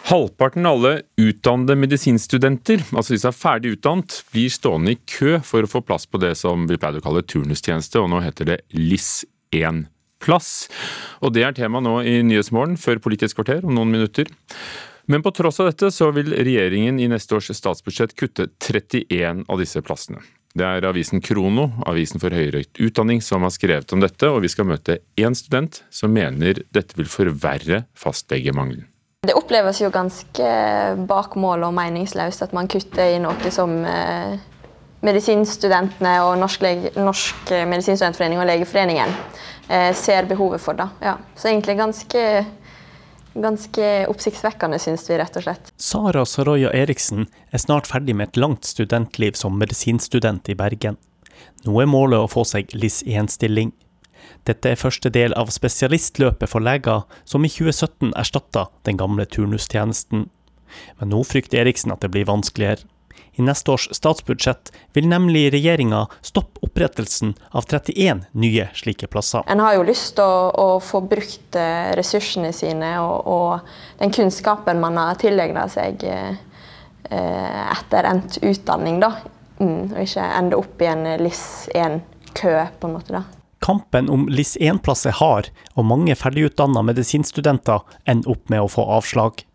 Halvparten av alle utdannede medisinstudenter, altså de som er ferdig utdannet, blir stående i kø for å få plass på det som vi pleide å kalle turnustjeneste, og nå heter det LIS1 plass. Og det er tema nå i Nyhetsmorgen før Politisk kvarter om noen minutter. Men på tross av dette så vil regjeringen i neste års statsbudsjett kutte 31 av disse plassene. Det er avisen Krono, avisen for høyere utdanning, som har skrevet om dette, og vi skal møte én student som mener dette vil forverre fastlegemangelen. Det oppleves jo ganske bak mål og meningsløst at man kutter i noe som eh, medisinstudentene og Norsk, Norsk medisinstudentforening og Legeforeningen Eh, ser behovet for. Da. Ja. Så egentlig ganske, ganske oppsiktsvekkende, syns vi rett og slett. Sara Saroya Eriksen er snart ferdig med et langt studentliv som medisinstudent i Bergen. Nå er målet å få seg LIS1-stilling. Dette er første del av spesialistløpet for leger, som i 2017 erstatta den gamle turnustjenesten. Men nå frykter Eriksen at det blir vanskeligere. I neste års statsbudsjett vil nemlig regjeringa stoppe opprettelsen av 31 nye slike plasser. En har jo lyst til å, å, få brukt eh, ressursene sine og, og, den kunnskapen man har tilegna seg eh, etter endt utdanning, da. Mm, og ikke ende opp i en LIS1-kø, på en måte. da. Kampen om LIS1-plass er hard, og mange ferdigutdanna medisinstudenter ender opp med å få avslag.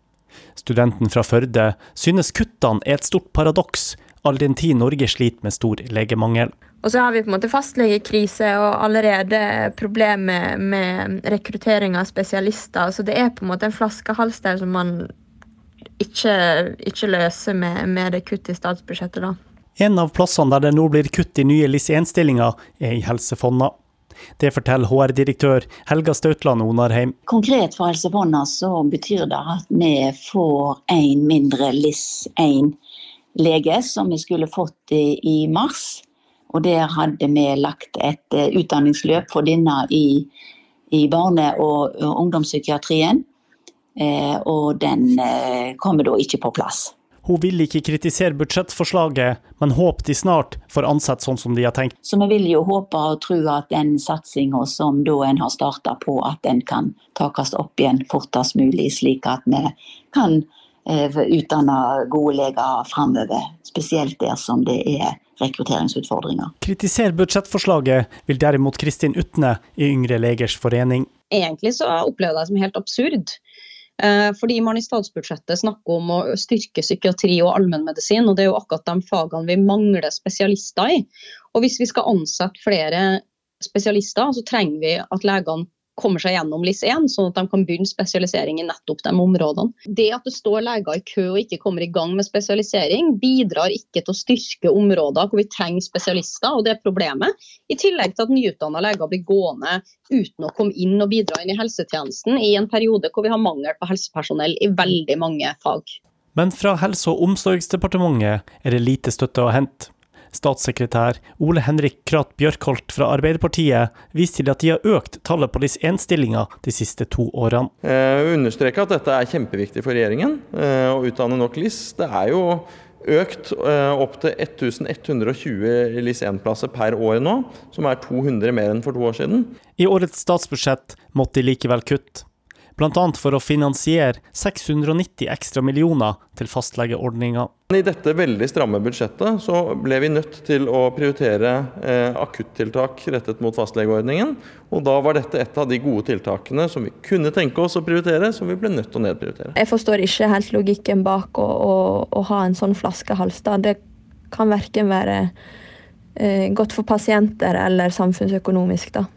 Studenten fra Førde synes kuttene er et stort paradoks, all den tid Norge sliter med stor legemangel. Og så har vi på en måte fastlegekrise og allerede problemer med rekruttering av spesialister. Så det er på en måte en flaskehals der som man ikke, ikke løser med, med det kuttet i statsbudsjettet. da. En av plassene der det nå blir kutt i nye LIS1-stillinger, er i Helsefonna. Det forteller HR-direktør Helga Stautland Onarheim. Konkret for Helse Fonna så betyr det at vi får en mindre LIS1-lege, som vi skulle fått i, mars. Og der hadde vi lagt et uh, utdanningsløp for denne i, i barne- og, ungdomspsykiatrien. Uh, og den uh, kommer da ikke på plass. Hun vil ikke kritisere budsjettforslaget, men håper de snart får ansett sånn som de har tenkt. Så vi vil jo håpe og tro at den satsinga som da en har starta på, at den kan takes opp igjen fortest mulig, slik at vi kan eh, utdanne gode leger framover. Spesielt der som det er rekrutteringsutfordringer. Kritisere budsjettforslaget vil derimot Kristin Utne i Yngre legers forening. Egentlig så opplevde jeg det som helt absurd. Eh, fordi man i statsbudsjettet snakker om å styrke psykiatri og allmennmedisin, og det er jo akkurat de fagene vi mangler spesialister i. Og hvis vi skal ansette flere spesialister, så trenger vi at legene kommer seg gjennom LIS1, sånn at de kan begynne spesialisering i nettopp de områdene. Det at det står leger i kø og ikke kommer i gang med spesialisering, bidrar ikke til å styrke områder hvor vi trenger spesialister, og det er problemet. I tillegg til at nyutdanna leger blir gående uten å komme inn og bidra inn i helsetjenesten i en periode hvor vi har mangel på helsepersonell i veldig mange fag. Men fra Helse- og omsorgsdepartementet er det lite støtte å hente. Statssekretær Ole Henrik Krat Bjørkholt fra Arbeiderpartiet viser til at de har økt tallet på LIS1-stillinger de siste to årene. Jeg understreker at dette er kjempeviktig for regjeringen eh, å utdanne nok LIS. Det er jo økt eh, opp til 1120 LIS1-plasser per år nå, som er 200 mer enn for to år siden. I årets statsbudsjett måtte de likevel kutte bl.a. for å finansiere 690 ekstra millioner til fastlegeordninga. I dette veldig stramme budsjettet så ble vi nødt til å prioritere eh, akuttiltak rettet mot fastlegeordningen. Og da var dette et av de gode tiltakene som vi kunne tenke oss å prioritere, som vi ble nødt til å nedprioritere. Jeg forstår ikke helt logikken bak å, å, å ha en sånn flaskehals. Da. Det kan verken være eh, godt for pasienter eller samfunnsøkonomisk. da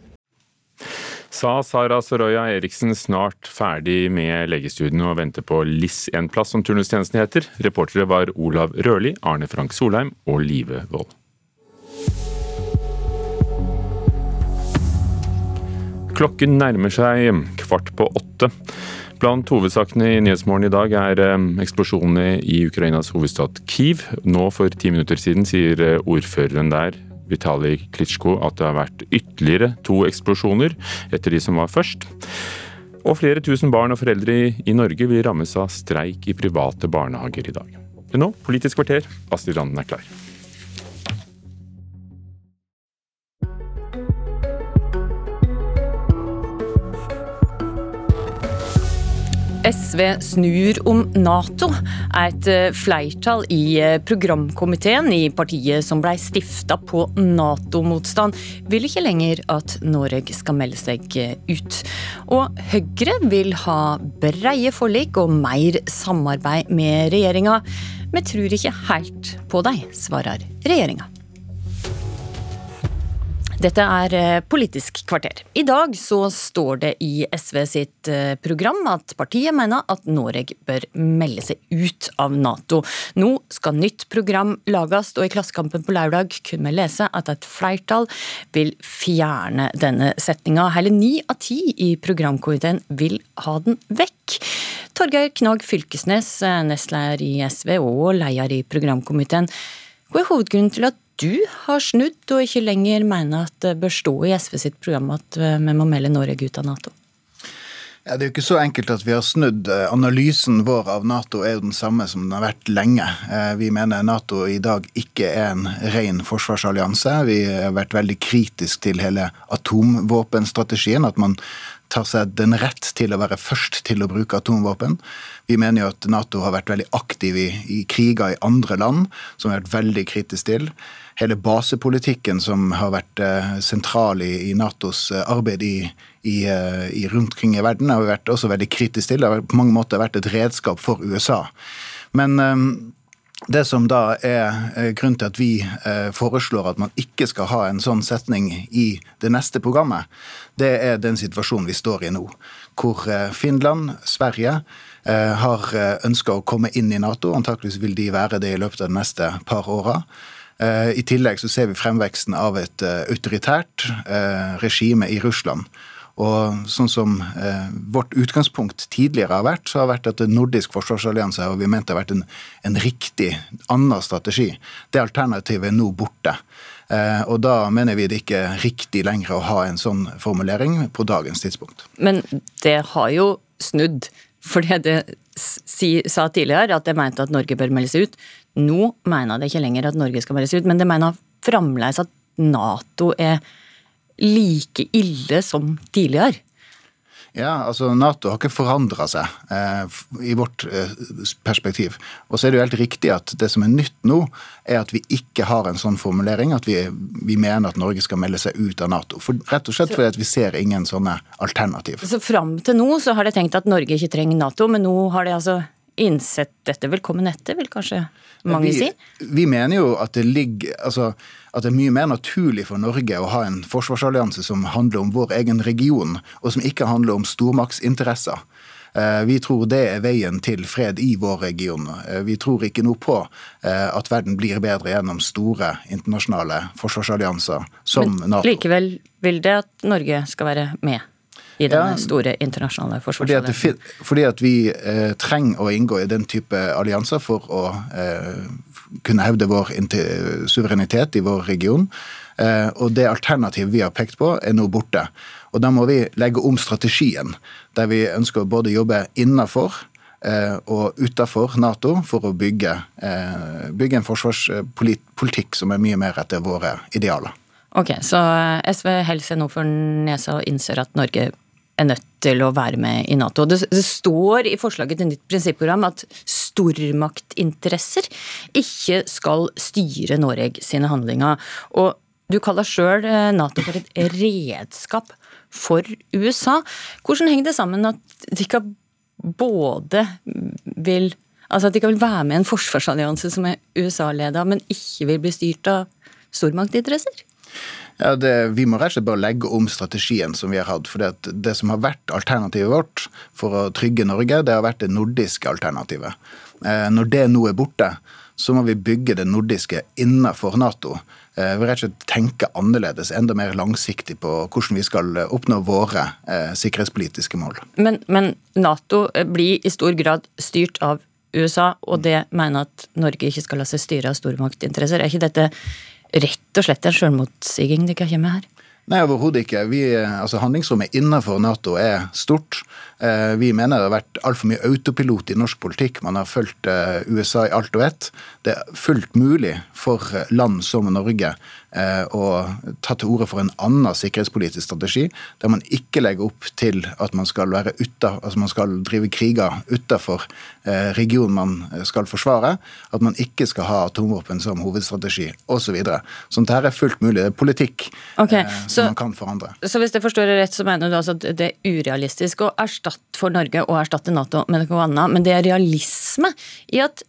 sa Sara Soroya Eriksen, snart ferdig med legestudiene og venter på LIS1-plass, som turnustjenesten heter. Reportere var Olav Rørli, Arne Frank Solheim og Live Wold. Klokken nærmer seg kvart på åtte. Blant hovedsakene i Nyhetsmorgen i dag er eh, eksplosjonene i Ukrainas hovedstad Kiev. Nå for ti minutter siden sier eh, ordføreren der Vitalij Klitsjko at det har vært ytterligere to eksplosjoner etter de som var først. Og flere tusen barn og foreldre i Norge vil rammes av streik i private barnehager i dag. Men nå, Politisk kvarter, Astrid Randen er klar. SV snur om Nato, er et eh, flertall i eh, programkomiteen i partiet som ble stifta på Nato-motstand, vil ikke lenger at Norge skal melde seg eh, ut. Og Høyre vil ha breie forlik og mer samarbeid med regjeringa. Vi tror ikke helt på dem, svarer regjeringa. Dette er eh, Politisk kvarter. I dag så står det i SV sitt eh, program at partiet mener at Norge bør melde seg ut av Nato. Nå skal nytt program lages, og i Klassekampen på lørdag kunne vi lese at et flertall vil fjerne denne setninga. Hele ni av ti i programkomiteen vil ha den vekk. Torgeir Knag Fylkesnes, eh, nestleder i SV og leder i programkomiteen. Hva er hovedgrunnen til at du har snudd og ikke lenger mener at det bør stå i SV sitt program at eh, vi må melde Norge ut av Nato? Ja, det er jo ikke så enkelt at vi har snudd. Analysen vår av Nato er jo den samme som den har vært lenge. Eh, vi mener Nato i dag ikke er en ren forsvarsallianse. Vi har vært veldig kritisk til hele atomvåpenstrategien. At man tar seg den rett til å være først til å bruke atomvåpen. Vi mener jo at Nato har vært veldig aktiv i, i kriger i andre land, som vi har vært veldig kritisk til. Hele basepolitikken som har vært eh, sentral i, i, Natos eh, arbeid i, i, eh, i rundt omkring i verden, har vi vært også veldig kritisk til. Det har på mange måter vært et redskap for USA. Men det som da er grunnen til at vi foreslår at man ikke skal ha en sånn setning i det neste programmet, det er den situasjonen vi står i nå. Hvor Finland, Sverige har ønska å komme inn i Nato. Antakeligvis vil de være det i løpet av de neste par åra. I tillegg så ser vi fremveksten av et autoritært regime i Russland og sånn som eh, vårt utgangspunkt tidligere har vært, så har vært at en nordisk forsvarsallianse har vi ment har vært en, en riktig annen strategi. Det alternativet er nå borte. Eh, og da mener vi det ikke er riktig lenger å ha en sånn formulering på dagens tidspunkt. Men det har jo snudd. For det sa tidligere at det mente at Norge bør melde seg ut. Nå mener det ikke lenger at Norge skal seg ut, men det mener fremdeles at Nato er like ille som tidligere? Ja, altså Nato har ikke forandra seg eh, i vårt eh, perspektiv. Og så er det jo helt riktig at det som er nytt nå, er at vi ikke har en sånn formulering at vi, vi mener at Norge skal melde seg ut av Nato. For, rett og slett fordi at vi ser ingen sånne alternativ. Så fram til nå så har de tenkt at Norge ikke trenger Nato, men nå har de altså innsett dette. Velkommen etter, vil kanskje mange vi, si? Vi mener jo at det ligger altså, at det er mye mer naturlig for Norge å ha en forsvarsallianse som handler om vår egen region, og som ikke handler om stormaktsinteresser. Eh, vi tror det er veien til fred i vår region. Eh, vi tror ikke noe på eh, at verden blir bedre gjennom store internasjonale forsvarsallianser som Men Nato. likevel vil det at Norge skal være med i denne Ja, store internasjonale Fordi at, forsvarsalliansen? fordi at vi eh, trenger å inngå i den type allianser for å eh, kunne hevde vår suverenitet i vår region. Eh, og det alternativet vi har pekt på, er nå borte. Og da må vi legge om strategien, der vi ønsker å både jobbe innafor eh, og utafor Nato for å bygge, eh, bygge en forsvarspolitikk som er mye mer etter våre idealer. Ok, så SV holder seg nå for nesa og innser at Norge er nødt til å være med i Nato. Det, det står i forslaget til nytt prinsipprogram at stormaktinteresser ikke skal styre Norge sine handlinger. Og du kaller sjøl Nato for et redskap for USA. Hvordan henger det sammen at de ikke både vil Altså at de ikke vil være med i en forsvarsallianse som er USA-leda, men ikke vil bli styrt av stormaktinteresser? Ja, det, Vi må rett og slett bare legge om strategien som vi har hatt. For det, som har vært alternativet vårt for å trygge Norge, det har vært det nordiske alternativet. Eh, når det nå er borte, så må vi bygge det nordiske innenfor Nato. Eh, vi rett og slett tenke annerledes, enda mer langsiktig på hvordan vi skal oppnå våre eh, sikkerhetspolitiske mål. Men, men Nato blir i stor grad styrt av USA, og det mener at Norge ikke skal la seg styre av stormaktinteresser. Er ikke dette rett og slett en sjølmotsiging dere kommer med her? Nei, overhodet ikke. Vi, altså Handlingsrommet innenfor Nato er stort. Eh, Vi mener det har vært altfor mye autopilot i norsk politikk. Man har fulgt eh, USA i alt og ett. Det er fullt mulig for land som Norge eh, å ta til orde for en annen sikkerhetspolitisk strategi, der man ikke legger opp til at man skal være ute, altså man skal drive kriger utenfor regionen man skal forsvare, at man ikke skal ha atomvåpen som hovedstrategi osv. Så Sånt her er fullt mulig. Det er politikk okay, som så- man kan forandre. Så hvis jeg forstår det rett, så mener du altså at det er urealistisk å erstatte for Norge å erstatte Nato med noe annet, men det er realisme i at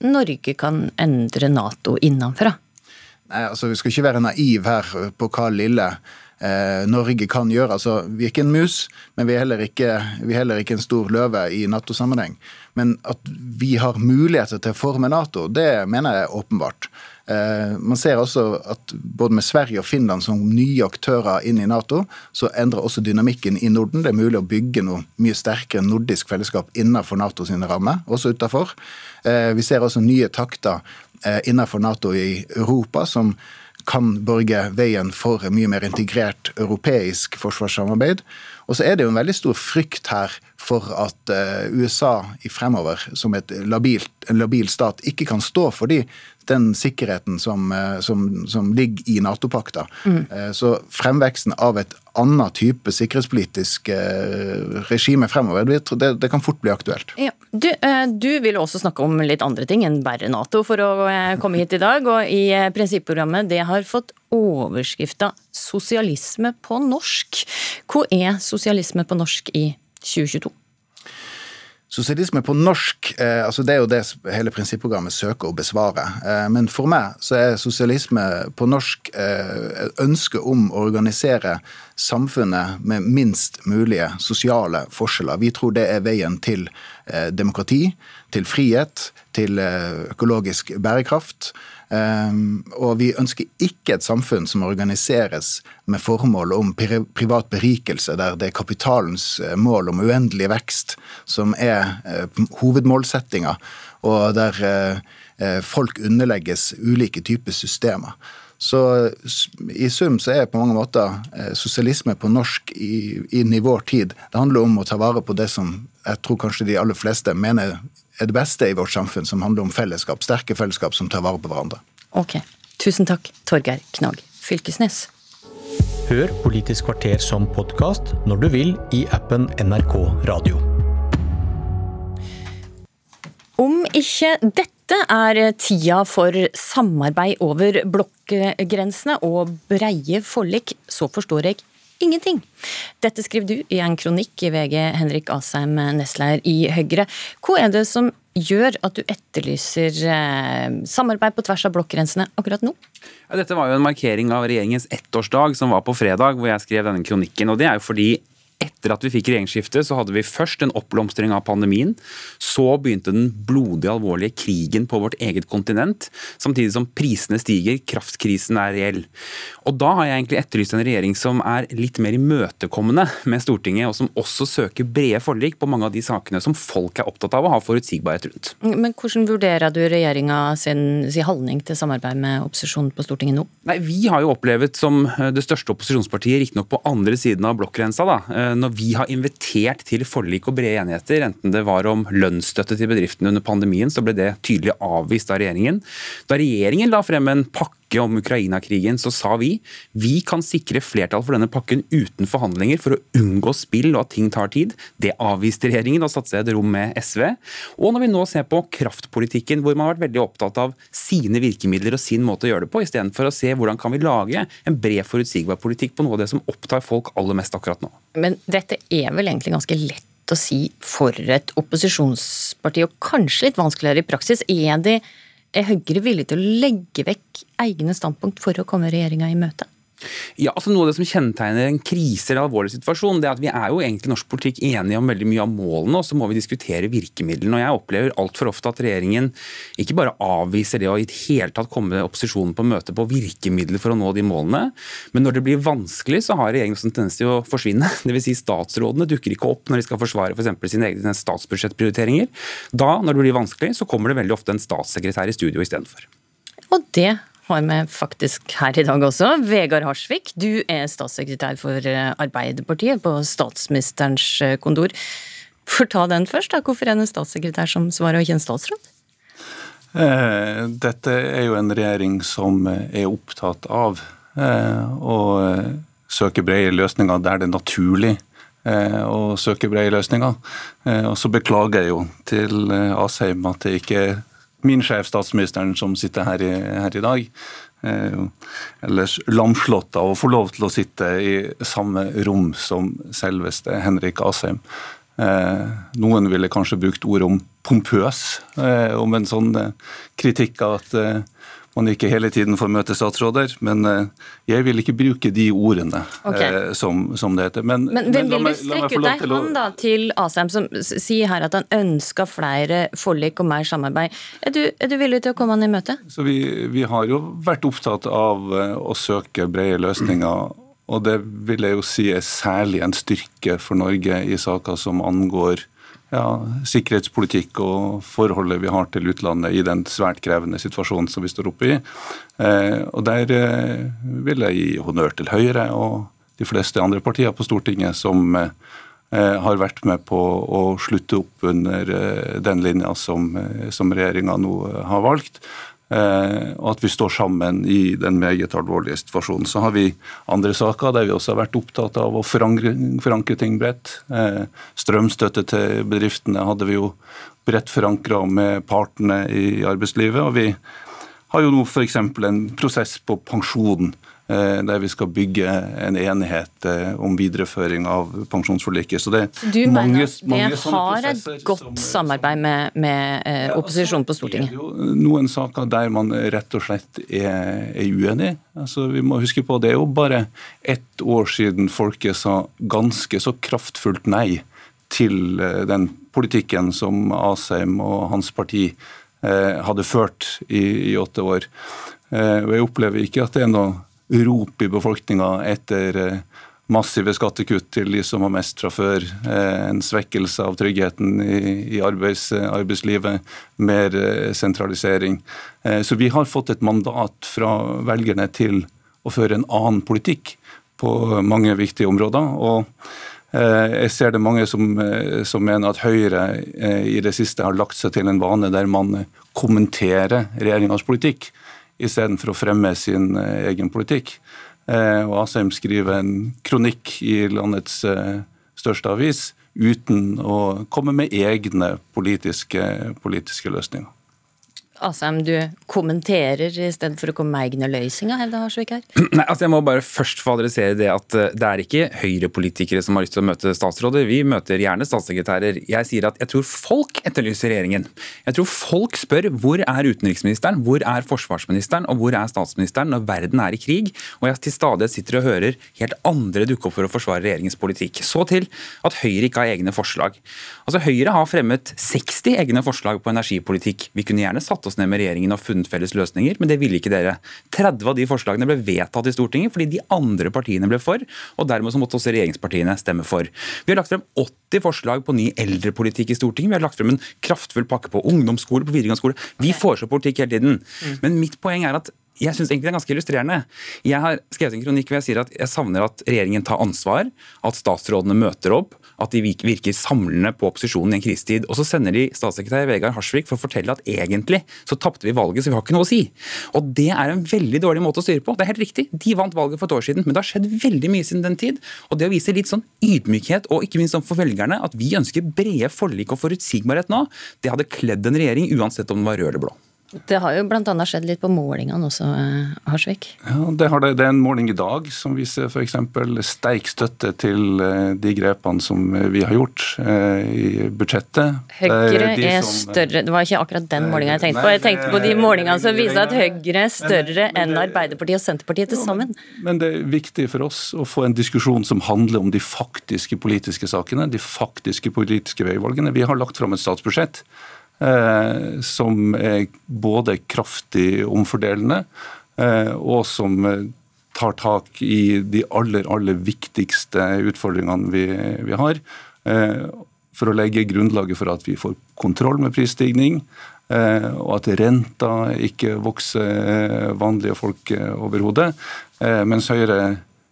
Norge kan endre Nato innenfra? Nei, altså Vi skal ikke være naiv her på hva lille eh, Norge kan gjøre. Altså, Vi er ikke en mus, men vi er heller ikke, er heller ikke en stor løve i Nato-sammenheng. Men at vi har muligheter til å forme Nato, det mener jeg er åpenbart. Eh, man ser også at både med Sverige og Finland som nye aktører inn i Nato, så endrer også dynamikken i Norden. Det er mulig å bygge noe mye sterkere nordisk fellesskap innenfor Nato sine rammer, også utenfor. Eh, vi ser også nye takter eh, innenfor Nato i Europa som kan borge veien for mye mer integrert europeisk forsvarssamarbeid. Og så er det jo en veldig stor frykt her for at USA i fremover, som et labilt, en labil stat, ikke kan stå for de, den sikkerheten som, eh, som, som ligger i Nato-pakta. Mm. Så fremveksten av et annet type sikkerhetspolitisk eh, regime fremover, det, det, kan fort bli aktuelt. Ja. Du, du vil også snakke om litt andre ting enn bare Nato for å komme hit i dag. Og i prinsipprogrammet det har fått overskrifta 'Sosialisme på norsk'. Hva er sosialisme på norsk i 2022? Sosialisme på norsk, eh, altså det er jo det hele prinsipprogrammet søker å besvare. Eh, men for meg så er sosialisme på norsk eh, et om å organisere samfunnet med minst mulige sosiale forskjeller. Vi tror det er veien til eh, demokrati, til frihet, til eh, økologisk bærekraft. Um, og vi ønsker ikke et samfunn som organiseres med formål om privat berikelse, der det er kapitalens eh, mål om uendelig vekst som er uh, hovedmålsettinga, og der uh, folk underlegges ulike typer systemer. Så i sum så er på mange måter sosialisme på norsk inn i vår tid Det handler om å ta vare på det som jeg tror kanskje de aller fleste mener er det beste i vårt samfunn, som handler om fellesskap, sterke fellesskap som tar vare på hverandre. Ok, tusen takk, Torgeir Knag Fylkesnes. Hør Politisk kvarter som podkast når du vil i appen NRK Radio. Om ikke dette er tida for samarbeid over blokkgrensene og breie forlik, så forstår jeg ingenting. Dette skriver du i en kronikk i VG, Henrik Asheim, nestleder i Høyre. Hva er det som gjør at du etterlyser eh, samarbeid på tvers av blokkgrensene akkurat nå? Ja, dette var jo en markering av regjeringens ettårsdag som var på fredag, hvor jeg skrev denne kronikken. og Det er jo fordi etter at vi fikk regjeringsskiftet, så hadde vi først en oppblomstring av pandemien. Så begynte den blodige, alvorlige krigen på vårt eget kontinent. Samtidig som prisene stiger, kraftkrisen er reell. Og da har jeg egentlig etterlyst en regjering som er litt mer imøtekommende med Stortinget, og som også søker brede forlik på mange av de sakene som folk er opptatt av å ha forutsigbarhet rundt. Men hvordan vurderer du regjeringa sin, sin holdning til samarbeid med opposisjonen på Stortinget nå? Nei, Vi har jo opplevet som det største opposisjonspartiet, riktignok på andre siden av blokkgrensa, da, når vi har invitert til forlik og brede enigheter, enten det var om lønnsstøtte til bedriftene under pandemien, så ble det tydelig avvist av regjeringen. Da regjeringen la frem en pakke om Ukraina-krigen, så sa vi vi kan sikre flertall for denne pakken uten forhandlinger for å unngå spill og at ting tar tid. Det avviste regjeringen og satte seg et rom med SV. Og når vi nå ser på kraftpolitikken, hvor man har vært veldig opptatt av sine virkemidler og sin måte å gjøre det på, istedenfor å se hvordan kan vi lage en bred, forutsigbar politikk på noe av det som opptar folk aller mest akkurat nå. Men dette er vel egentlig ganske lett å si for et opposisjonsparti, og kanskje litt vanskeligere i praksis. Er, det, er Høyre villig til å legge vekk egne standpunkt for å komme regjeringa i møte? Ja, altså Noe av det som kjennetegner en krise eller alvorlig situasjon, det er at vi er jo egentlig norsk politikk enige om veldig mye av målene, og så må vi diskutere virkemidlene. og Jeg opplever altfor ofte at regjeringen ikke bare avviser det å i det hele tatt komme opposisjonen på møte på virkemidler for å nå de målene, men når det blir vanskelig, så har regjeringen en tendens til å forsvinne. Dvs. Si statsrådene dukker ikke opp når de skal forsvare f.eks. sine egne statsbudsjettprioriteringer. Da, når det blir vanskelig, så kommer det veldig ofte en statssekretær i studio istedenfor. Og det har vi faktisk her i dag også. Vegard Harsvik, du er statssekretær for eh, Arbeiderpartiet på statsministerens eh, kontor. For ta den først, da. Hvorfor er det en statssekretær som svarer, og ikke en statsråd? Eh, dette er jo en regjering som er opptatt av å søke brede løsninger der det er naturlig å søke brede løsninger. Og så beklager jeg jo til Asheim at det ikke er min sjef, statsministeren, som sitter her i, her i dag. Eh, ellers lamslått av å få lov til å sitte i samme rom som selveste Henrik Asheim. Eh, noen ville kanskje brukt ordet om pompøs eh, om en sånn kritikk av at man ikke hele tiden får møte statsråder. Men eh, jeg vil ikke bruke de ordene okay. Eh, som, som, det heter. Men, men, men vil du strekke ut ei hånd da til Asheim, som sier her at han ønsker flere forlik og mer samarbeid. Er du, er du villig til å komme han i møte? Så vi, vi har jo vært opptatt av eh, å søke brede løsninger. Og det vil jeg jo si er særlig en styrke for Norge i saker som angår ja, sikkerhetspolitikk og forholdet vi har til utlandet i den svært krevende situasjonen som vi står oppe i. Eh, og Der eh, vil jeg gi honnør til Høyre og de fleste andre partier på Stortinget som eh, har vært med på å slutte opp under den linja som, som regjeringa nå har valgt. Eh, og at vi står sammen i den meget alvorlige situasjonen. Så har vi andre saker der vi også har vært opptatt av å forankre, ting bredt. Eh, strømstøtte til bedriftene hadde vi jo bredt forankra med partene i arbeidslivet. og vi har jo nå f.eks. en prosess på pensjon der vi skal bygge en enighet eh, om videreføring av pensjonsforliket. Så det du mange, mener at vi har et godt som, samarbeid med, med ja, opposisjonen på Stortinget? Det er jo noen saker der man rett og slett er, er uenig. Altså, vi må huske på Det er jo bare ett år siden folket sa ganske så kraftfullt nei til eh, den politikken som Asheim og hans parti eh, hadde ført i, i åtte år. Eh, og Jeg opplever ikke at det er noe rop i befolkninga etter eh, massive skattekutt til de som har mest fra før, eh, en svekkelse av tryggheten i arbeids, arbeidslivet, mer eh, sentralisering. Så vi har fått et mandat fra velgerne til å føre en annen politikk på mange viktige områder. og jeg ser det mange som, som, mener at Høyre i det siste har lagt seg til en vane der man kommenterer regjeringas politikk istedenfor å fremme sin eh, egen politikk. Eh, og Asheim skriver en kronikk i landets eh, største avis uten å komme med egne politiske, politiske løsninger. Asheim, du kommenterer i stedet for å komme med egne løsninger, hevder Harsvik her? Nei, altså Jeg må bare først få adressere det at eh, det er ikke Høyre-politikere som har lyst til å møte statsråder. Vi møter gjerne statssekretærer. Jeg sier at jeg tror folk etterlyser regjeringen. Jeg tror folk spør hvor er utenriksministeren, hvor er forsvarsministeren og hvor er statsministeren når verden er i krig, og jeg til stadighet sitter og hører helt andre dukke opp for å forsvare regjeringens politikk. Så til at Høyre ikke har egne forslag. Altså Høyre har fremmet 60 egne forslag på energipolitikk. Vi kunne gjerne satt oss ned med regjeringen og funnet felles løsninger, men det ville ikke dere. 30 av de forslagene ble vedtatt i Stortinget fordi de andre partiene ble for, og dermed så måtte også regjeringspartiene stemme for. Vi har lagt frem 80 forslag på ny eldrepolitikk i Stortinget. Vi har lagt frem en kraftfull pakke på ungdomsskole, på videregående skole. Vi foreslår politikk hele tiden. Men mitt poeng er at jeg syns egentlig det er ganske illustrerende. Jeg har skrevet en kronikk hvor jeg sier at jeg savner at regjeringen tar ansvar, at statsrådene møter opp, at de virker samlende på opposisjonen i en krisetid. Og så sender de statssekretær Vegard Harsvik for å fortelle at egentlig så tapte vi valget, så vi har ikke noe å si. Og det er en veldig dårlig måte å styre på. Det er helt riktig, de vant valget for et år siden, men det har skjedd veldig mye siden den tid. Og det å vise litt sånn ydmykhet, og ikke minst for velgerne, at vi ønsker brede forlik og forutsigbarhet nå, det hadde kledd en regjering uansett om den var rød eller blå. Det har jo bl.a. skjedd litt på målingene også, eh, Harsvik? Ja, det, har det, det er en måling i dag som viser f.eks. sterk støtte til eh, de grepene som vi har gjort eh, i budsjettet. Høyre de er som- større Det var ikke akkurat den målinga jeg tenkte på. Jeg tenkte på de målingene som viser at Høyre er større enn Arbeiderpartiet og Senterpartiet til sammen. Men det er viktig for oss å få en diskusjon som handler om de faktiske politiske sakene, de faktiske politiske veivalgene. Vi har lagt fram et statsbudsjett eh, som er både kraftig omfordelende, eh, og som eh, tar tak i de aller, aller viktigste utfordringene vi, vi har. Eh, for å legge grunnlaget for at vi får kontroll med prisstigning, eh, og at renta ikke vokser eh, vanlige folk overhodet. over hodet. Eh, mens Høyre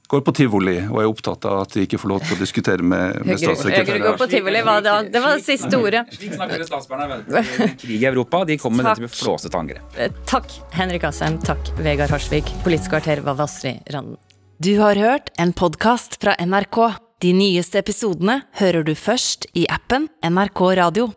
går på tivoli og er opptatt av at de ikke får lov til å diskutere med, med Høyre, Høyre statssekretæren. går på tivoli, hva da? Det var det siste ordet. Slik snakker statsbarna i krig i Europa. De kommer med dette med flåsete angrep. Eh, Takk, Henrik Asheim. Takk, Vegard Harsvik. Politisk kvarter var Astrid Randen. Du har hørt en podkast fra NRK. De nyeste episodene hører du først i appen NRK Radio.